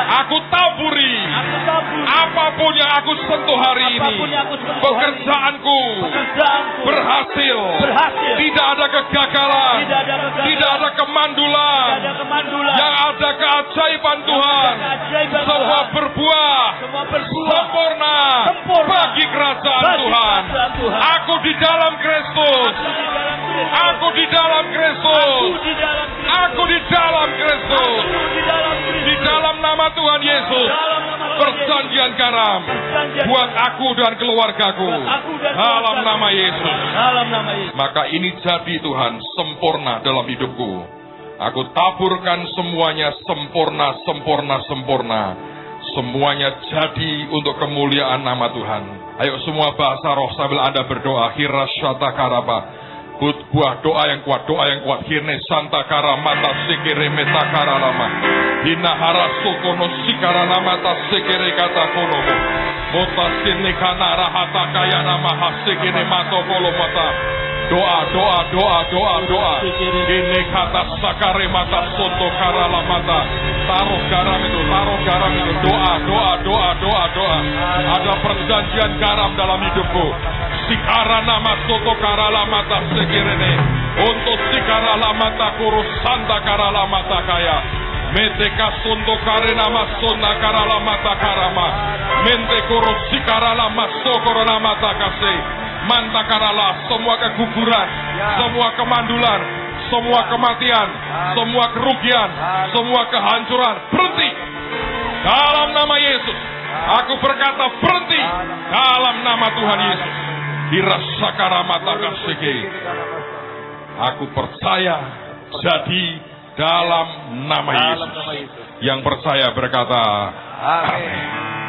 Aku taburi. aku tabur Apa pun yang aku sentuh hari ini. aku sentuh Pekerjaanku. pekerjaanku Berhasil. berhasil Tidak ada kegagalan. tidak ada kegagalan Tidak ada kemandulan. tidak ada kemandulan Yang ada keajaiban Tuhan. keajaiban Semua Tuhan berbuah. semua berbuah Sempurna. Sempurna. Bagi kerajaan Bagi Tuhan. Tuhan. Aku di dalam Kristus. aku di dalam Kristus Aku di dalam Kristus. di dalam nama Tuhan Yesus. Perjanjian garam. Buat aku dan keluargaku. Nama Yesus. dalam nama Yesus Maka ini jadi Tuhan sempurna dalam hidupku. Aku taburkan semuanya sempurna, sempurna, sempurna. Semuanya jadi untuk kemuliaan nama Tuhan. Ayo semua bahasa roh sambil Anda berdoa. Hirasyata karaba. Buah doa yang kuat, doa yang kuat. Hirne santa karamata sikere meta karalama. Hina harasukono sikara namata sikere kata kolomo. Mota sini kana rahata kaya nama hasikere mato kolomata. Doa, doa, doa, doa, doa. Ini kata sakare mata soto karala mata. Taruh garam itu, taruh garam itu. Doa, doa, doa, doa, doa. Ada perjanjian garam dalam hidupku. Sikara nama soto karala mata sekirene. Untuk sikara mata kurus santa karala mata kaya. Sunto karena masona karala mata karama. Mente kurus sikara lama sokoro mata kasih. Mantakarala semua keguguran, semua kemandulan, semua kematian, semua kerugian, semua kehancuran berhenti dalam nama Yesus. Aku berkata berhenti dalam nama Tuhan Yesus. Dirasakara mata kasih. Aku percaya jadi dalam nama dalam Yesus. nama Yesus Yang percaya berkata, Amin